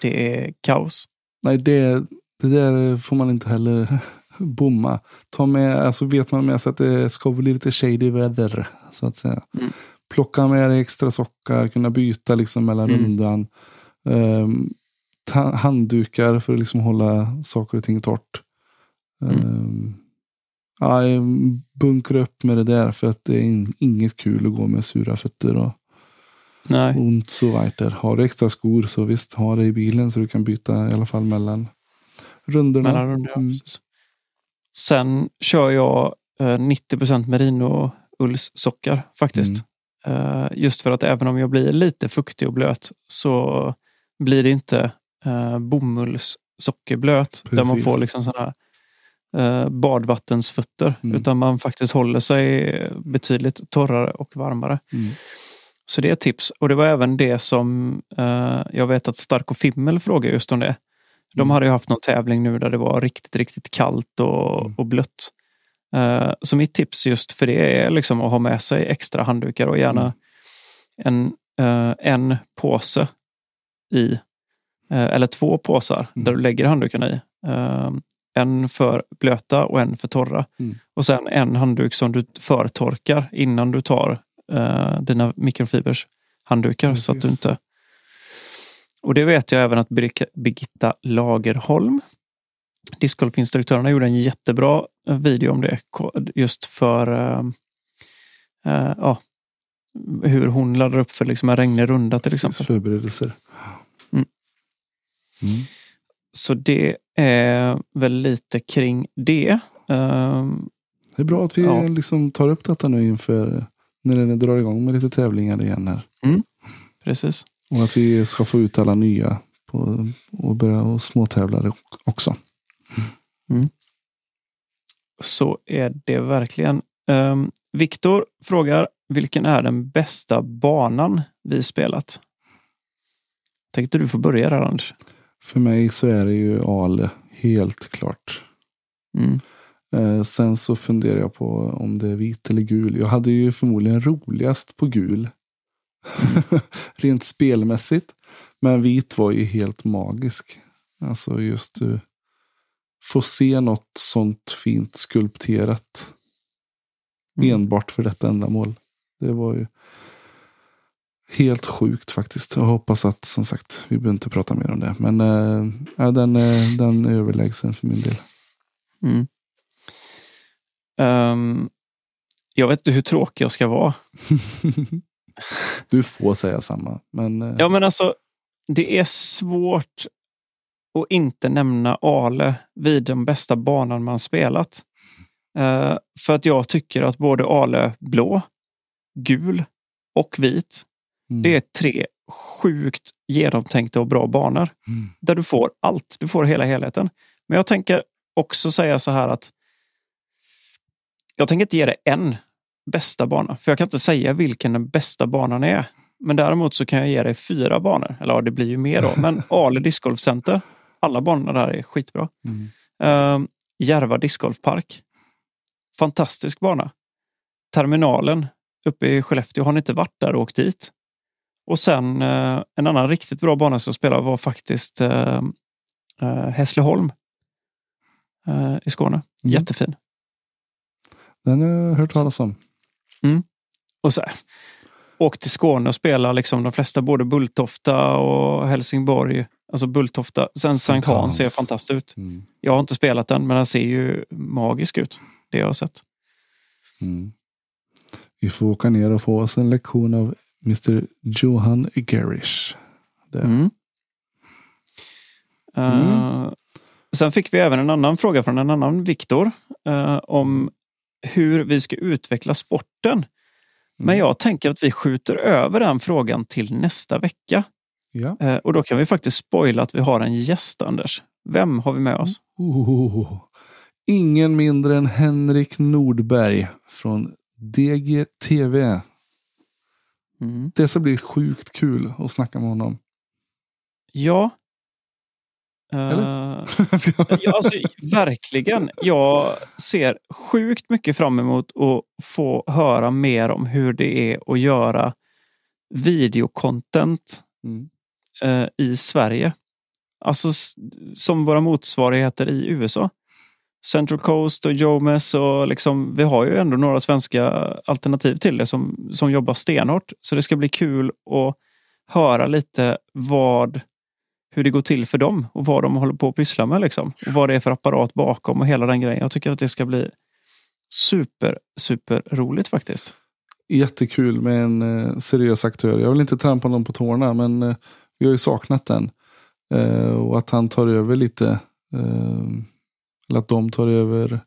Det är kaos. Nej, det, det där får man inte heller bomma. Ta med, alltså vet man med sig att det ska bli lite shady weather. Så att säga. Mm. Plocka med dig extra sockar, kunna byta liksom mellan mm. rundan. Um, handdukar för att liksom hålla saker och ting torrt. Mm. Um, ja, bunkra upp med det där för att det är inget kul att gå med sura fötter och Nej. ont så vidare. Har du extra skor så visst, ha det i bilen så du kan byta i alla fall mellan rundorna. Mellan rundor, mm. Sen kör jag eh, 90% merino ullssockar faktiskt. Mm. Uh, just för att även om jag blir lite fuktig och blöt så blir det inte uh, bomullssockerblöt. Där man får liksom sådana eh, badvattensfötter. Mm. Utan man faktiskt håller sig betydligt torrare och varmare. Mm. Så det är ett tips. Och det var även det som eh, jag vet att Stark och Fimmel frågade just om det. De mm. hade ju haft någon tävling nu där det var riktigt, riktigt kallt och, mm. och blött. Uh, så mitt tips just för det är liksom att ha med sig extra handdukar och gärna mm. en, uh, en påse i, uh, eller två påsar mm. där du lägger handdukarna i. En för blöta och en för torra. Mm. Och sen en handduk som du förtorkar innan du tar uh, dina mikrofibers handdukar. så att du inte... Och det vet jag även att Birgitta Lagerholm, discgolfinstruktörerna, gjorde en jättebra eh, video om det. Just för uh, uh, ja, hur hon laddar upp för liksom en regnig runda till exempel. Förberedelser. Mm. Mm. Så det är väl lite kring det. Um, det är bra att vi ja. liksom tar upp detta nu inför när det drar igång med lite tävlingar igen. Här. Mm, precis. Och att vi ska få ut alla nya på, och börja och småtävla också. Mm. Så är det verkligen. Um, Viktor frågar, vilken är den bästa banan vi spelat? Tänkte du få börja där Anders? För mig så är det ju Ale, helt klart. Mm. Eh, sen så funderar jag på om det är vit eller gul. Jag hade ju förmodligen roligast på gul. Rent spelmässigt. Men vit var ju helt magisk. Alltså just uh, få se något sånt fint skulpterat. Mm. Enbart för detta ändamål. Det var ju helt sjukt faktiskt. Jag hoppas att som sagt, vi behöver inte prata mer om det. Men äh, den, äh, den är överlägsen för min del. Mm. Um, jag vet inte hur tråkig jag ska vara. du får säga samma. Men, äh... Ja, men alltså, det är svårt att inte nämna Ale vid den bästa banan man spelat. Uh, för att jag tycker att både Ale blå gul och vit. Mm. Det är tre sjukt genomtänkta och bra banor. Mm. Där du får allt. Du får hela helheten. Men jag tänker också säga så här att jag tänker inte ge dig en bästa bana. För jag kan inte säga vilken den bästa banan är. Men däremot så kan jag ge dig fyra banor. Eller ja, det blir ju mer då. Men Ale discgolfcenter. Alla banorna där är skitbra. Mm. Uh, Järva discgolfpark. Fantastisk bana. Terminalen uppe i Skellefteå. Har ni inte varit där och åkt dit? Och sen uh, en annan riktigt bra bana som jag spelade var faktiskt uh, uh, Hässleholm uh, i Skåne. Mm. Jättefin. Den har jag hört talas om. Och så här, åk till Skåne och spela liksom de flesta, både Bulltofta och Helsingborg. Alltså Bulltofta. Sen Sankt Hans ser fantastiskt ut. Mm. Jag har inte spelat den, men den ser ju magisk ut. Det jag har sett. Mm. Vi får åka ner och få oss en lektion av Mr Johan. Det. Mm. Eh, sen fick vi även en annan fråga från en annan Viktor eh, om hur vi ska utveckla sporten. Men Mm. jag tänker att vi skjuter över den frågan till nästa vecka. Ja. Eh, och då kan vi faktiskt spoila att vi har en gäst, Anders. Vem har vi med oss? Oh, ingen mindre än Henrik Nordberg från DGTV. Mm. Det ska bli sjukt kul att snacka med honom. Ja. Ja, alltså, verkligen. Jag ser sjukt mycket fram emot att få höra mer om hur det är att göra videocontent Mm. eh, i Sverige. Alltså som våra motsvarigheter i USA. Central Coast och Jomes och liksom, vi har ju ändå några svenska alternativ till det som, som jobbar stenhårt. Så det ska bli kul att höra lite vad, hur det går till för dem och vad de håller på att pyssla med. Liksom. Och vad det är för apparat bakom och hela den grejen. Jag tycker att det ska bli super, super roligt faktiskt. Jättekul med en eh, seriös aktör. Jag vill inte trampa någon på tårna men eh, vi har ju saknat den. Eh, och att han tar över lite. Eller att de tar över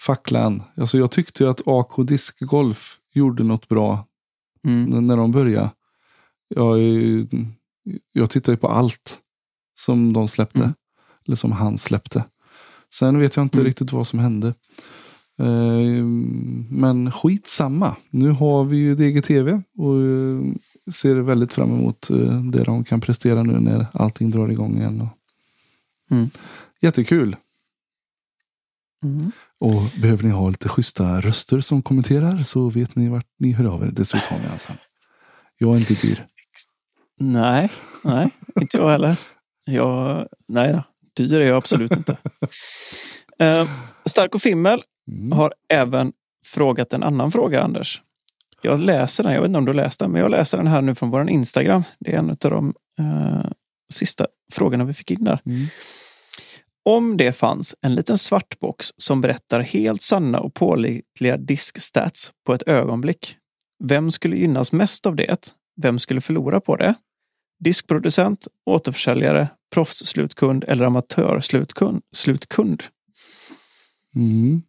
facklan. Alltså jag tyckte ju att AK Discgolf gjorde något bra Mm. när de började. Jag, jag tittar ju på allt som de släppte. Mm. Eller som han släppte. Sen vet jag inte Mm. riktigt vad som hände. Eh, men skitsamma. Nu har vi ju DGTV och eh, ser väldigt fram emot eh, det de kan prestera nu när allting drar igång igen. Mm. Jättekul. Mm. Och behöver ni ha lite schyssta röster som kommenterar så vet ni vart ni hör av er. Dessutom har vi ensam. Jag är inte dyr. Nej, nej, inte jag heller. Jag, nej dyr är jag absolut inte. Eh, Stark och Fimmel Mm. har även frågat en annan fråga, Anders. Jag läser den, jag vet inte om du läst den, men jag läser den här nu från vår Instagram. Det är en av de eh, sista frågorna vi fick in där. Mm. Om det fanns en liten svart box som berättar helt sanna och pålitliga diskstats på ett ögonblick. Vem skulle gynnas mest av det? Vem skulle förlora på det? Diskproducent, återförsäljare, proffsslutkund eller amatörslutkund? Slutkund? Mm.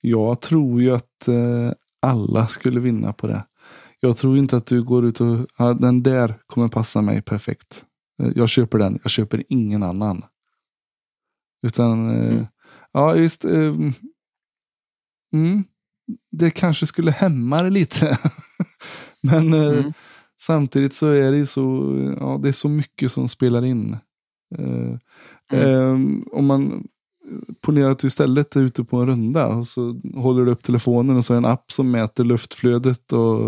Jag tror ju att eh, alla skulle vinna på det. Jag tror inte att du går ut och ja, den där kommer passa mig perfekt. Eh, Jag köper den, jag köper ingen annan. Utan, eh, Mm. ja just, eh, mm, det kanske skulle hämma det lite. Men Mm. Samtidigt så är det ju så, ja, det är så mycket som spelar in. Eh, eh, om man ponerar att du istället är ute på en runda och så håller du upp telefonen och så är det en app som mäter luftflödet och,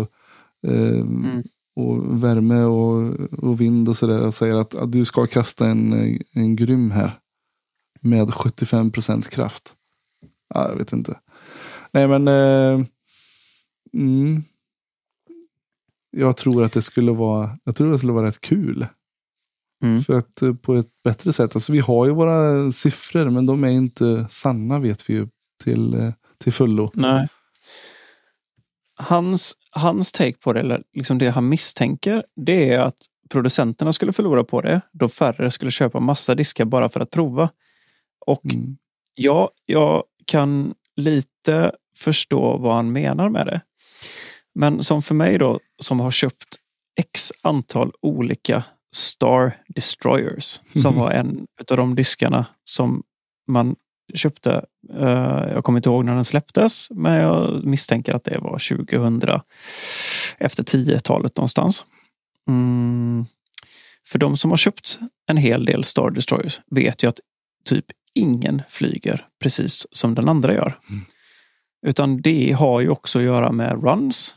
eh, Mm. och värme och, och vind och sådär och säger att, att du ska kasta en, en grym här med 75% kraft. Ja, jag vet inte. Nej men eh, mm, jag tror att det skulle vara jag tror det skulle vara rätt kul. Mm. För att eh, på ett bättre sätt. Alltså vi har ju våra siffror men de är inte sanna vet vi ju till, eh, till fullo. Nej. Hans, hans take på det, eller liksom det han misstänker, det är att producenterna skulle förlora på det då färre skulle köpa massa diskar bara för att prova. Och Mm. ja, jag kan lite förstå vad han menar med det. Men som för mig då, som har köpt x antal olika Star Destroyers, som var en av de diskarna som man köpte. Uh, jag kommer inte ihåg när den släpptes, men jag misstänker att det var 2000 efter 10-talet någonstans. Mm. För de som har köpt en hel del Star Destroyers vet ju att typ ingen flyger precis som den andra gör. Mm. Utan det har ju också att göra med runs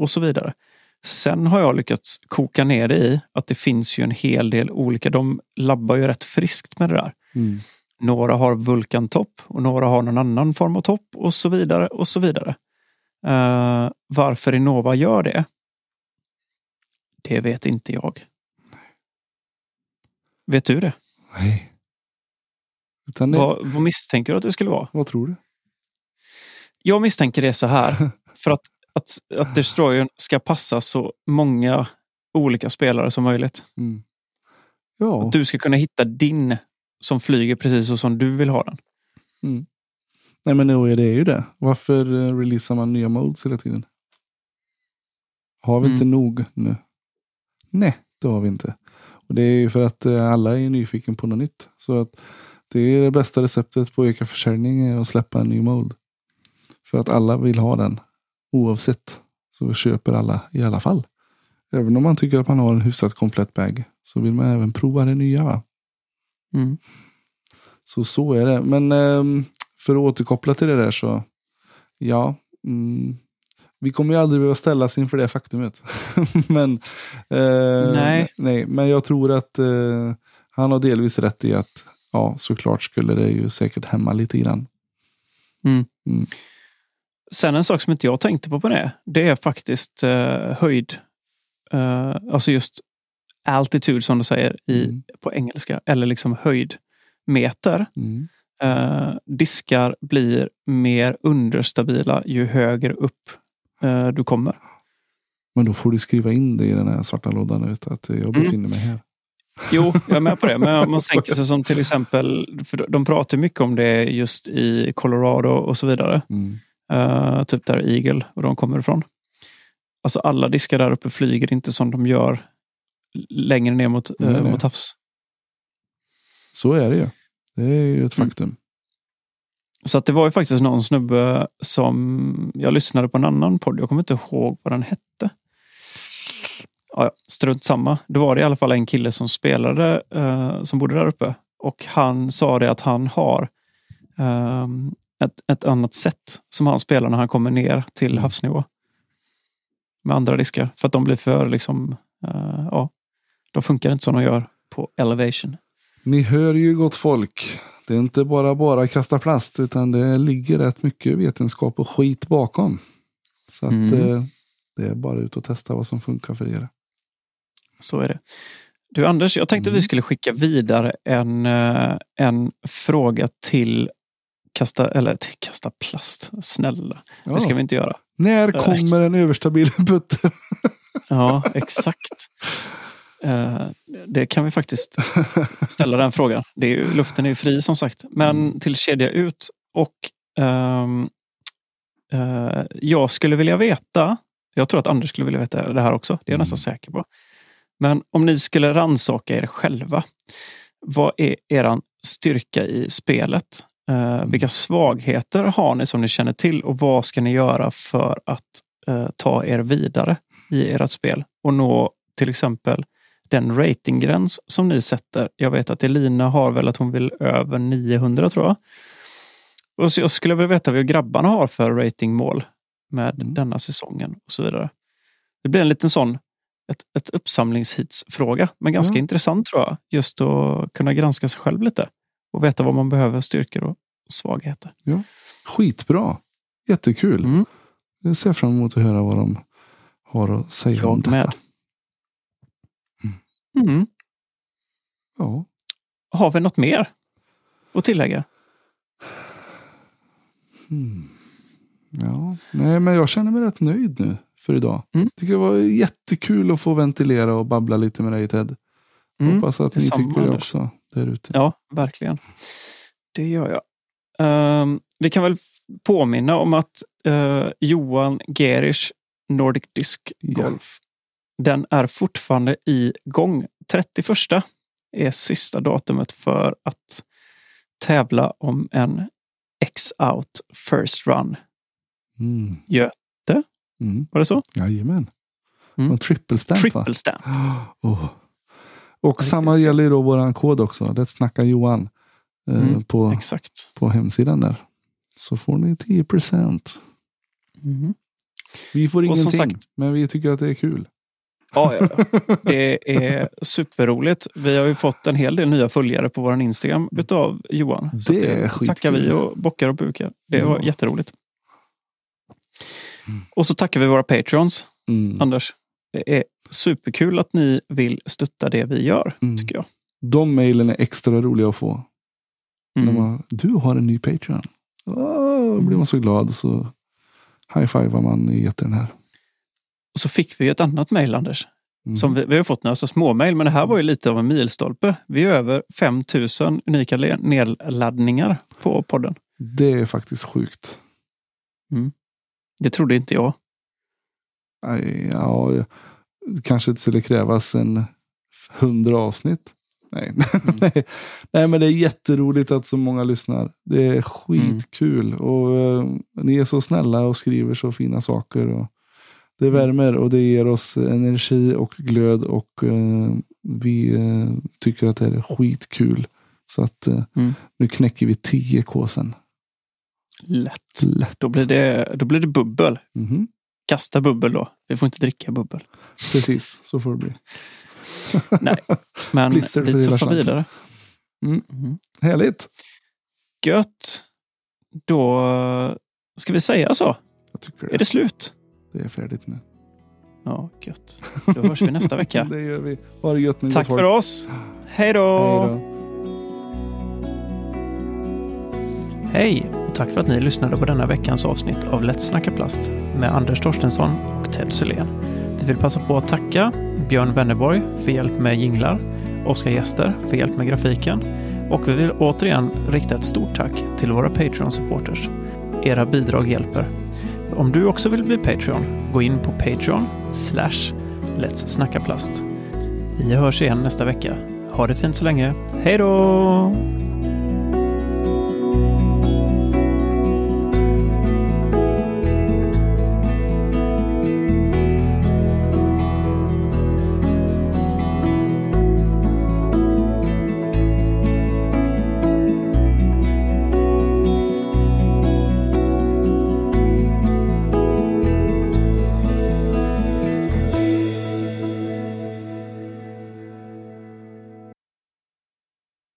och så vidare. Sen har jag lyckats koka ner det i att det finns ju en hel del olika. De labbar ju rätt friskt med det där. Mm. Några har vulkantopp och några har någon annan form av topp och så vidare och så vidare. Uh, varför Innova gör det? Det vet inte jag. Vet du det? Nej. Det... Vad, vad misstänker du att det skulle vara? Vad tror du? Jag misstänker det så här. för att, att, att Destroyern ska passa så många olika spelare som möjligt. Mm. Ja. Att du ska kunna hitta din som flyger precis så som du vill ha den. Mm. Nej men nu är det ju det. Varför eh, releasar man nya modes hela tiden? Har vi mm. inte nog nu? Nej, det har vi inte. Och Det är ju för att eh, alla är nyfiken på något nytt. Så att det är det bästa receptet på att öka försäljning är att släppa en ny mode. För att alla vill ha den. Oavsett så köper alla i alla fall. Även om man tycker att man har en hyfsat komplett bag så vill man även prova det nya. Mm. Så så är det. Men eh, för att återkoppla till det där så. Ja. Mm, vi kommer ju aldrig behöva ställas inför det faktumet. men, eh, nej. nej. Men jag tror att eh, han har delvis rätt i att ja, såklart skulle det ju säkert hämma lite grann. Mm. Mm. Sen en sak som inte jag tänkte på på det, det är faktiskt eh, höjd. Eh, alltså just altitude som de säger i, mm. på engelska, eller liksom höjdmeter. Mm. Eh, diskar blir mer understabila ju högre upp eh, du kommer. Men då får du skriva in det i den här svarta lådan ut att jag mm. befinner mig här. Jo, jag är med på det. Men om man tänker sig som till exempel, för de pratar mycket om det just i Colorado och så vidare. Mm. Uh, typ där Eagle och de kommer ifrån. Alltså alla diskar där uppe flyger inte som de gör längre ner mot, uh, mot havs. Så är det ju. Det är ju ett mm. faktum. Mm. Så att det var ju faktiskt någon snubbe som jag lyssnade på en annan podd. Jag kommer inte ihåg vad den hette. Ja, strunt samma. Det var det i alla fall en kille som spelade, uh, som bodde där uppe. Och han sa det att han har um, ett, ett annat sätt som han spelar när han kommer ner till mm. havsnivå. Med andra diskar. För att de blir för liksom, uh, ja, de funkar inte som de gör på elevation. Ni hör ju gott folk. Det är inte bara bara kasta plast utan det ligger rätt mycket vetenskap och skit bakom. Så att mm. eh, det är bara ut och testa vad som funkar för er. Så är det. Du Anders, jag tänkte mm. vi skulle skicka vidare en, eh, en fråga till kasta, eller kasta plast. Snälla, ja. det ska vi inte göra. När eh, kommer en överstabil putte? ja, exakt. Uh, det kan vi faktiskt ställa den frågan. Det är ju, luften är ju fri som sagt. Men mm. till kedja ut och um, uh, jag skulle vilja veta, jag tror att Anders skulle vilja veta det här också, det är jag mm. nästan säker på. Men om ni skulle ransaka er själva, vad är er styrka i spelet? Uh, vilka svagheter har ni som ni känner till och vad ska ni göra för att ta er vidare i ert spel och nå till exempel den ratinggräns som ni sätter. Jag vet att Elina har väl att hon vill över 900 tror jag. Och så jag skulle vilja veta vad grabbarna har för ratingmål med mm. denna säsongen och så vidare. Det blir en liten sån ett, ett uppsamlingshitsfråga, men ganska mm. intressant tror jag. Just att kunna granska sig själv lite och veta vad man behöver, styrkor och svagheter. Ja. Skitbra! Jättekul! Mm. Jag ser fram emot att höra vad de har att säga jag om detta. Med. Mm. Ja. Har vi något mer att tillägga? Mm. Ja, nej, men jag känner mig rätt nöjd nu för idag. Mm. Tycker det var jättekul att få ventilera och babbla lite med dig Ted. Mm. Hoppas att ni tycker det också där ute. Ja, verkligen. Det gör jag. Um, vi kan väl påminna om att eh, Johan Gerisch Nordic Disc Golf, den är fortfarande igång. 31 är sista datumet för att tävla om en X-out first run. Mm. Göte, Mm. var det så? Jajamän. Mm. Och triple stamp? Triple stamp. Oh. Och samma gäller ju då våran kod också. Let's snacka Johan. eh, Mm, på, Exakt. på hemsidan där. Så får ni 10 procent. Mm. Vi får ingenting, sagt- men vi tycker att det är kul. Ja, ja, ja. Det är superroligt. Vi har ju fått en hel del nya följare på vår Instagram utav Johan. Så Det skitkul. tackar vi och bockar och bukar. Det var Ja. jätteroligt. Mm. Och så tackar vi våra patrons. Mm. Anders, det är superkul att ni vill stötta det vi gör, Mm. tycker jag. De mejlen är extra roliga att få. Mm. Man, du har en ny Patreon. Oh, blir man så glad så high-fivar man i etern här. Och så fick vi ett annat mejl, Anders. Mm. Som vi, vi har fått några så små mejl, men det här var ju lite av en milstolpe. Vi är över 5000 unika nedladdningar på podden. Det är faktiskt sjukt. Det trodde inte jag. Ja, kanske det skulle krävas en hundra avsnitt. Nej. Nej. Nej, men det är jätteroligt att så många lyssnar. Det är skitkul. Och eh, ni är så snälla och skriver så fina saker. Och det värmer och det ger oss energi och glöd. Och eh, vi eh, tycker att det är skitkul. Så att Mm. nu knäcker vi 10k sen. Lätt. Lätt. Då blir det, då blir det bubbel. Mhm. Kasta bubbel då. Vi får inte dricka bubbel. Precis, så får det bli. Nej, men vi tuffar vidare. Mm. Mm. Härligt. Gött. Då ska vi säga så. Jag tycker Är det. det slut? Det är färdigt nu. Ja, gött. Då hörs vi nästa vecka. Det gör vi. Ha det gött nu. Tack för oss. Hej då! Hej då. Hej och tack för att ni lyssnade på denna veckans avsnitt av Lätt snacka plast med Anders Torstensson och Ted Sylén. Vi vill passa på att tacka Björn Wennerborg för hjälp med jinglar, Oskar Gäster för hjälp med grafiken och vi vill återigen rikta ett stort tack till våra Patreon-supporters. Era bidrag hjälper. Om du också vill bli Patreon, gå in på Patreon slash Let's snacka plast. Vi hörs igen nästa vecka. Ha det fint så länge. Hej då!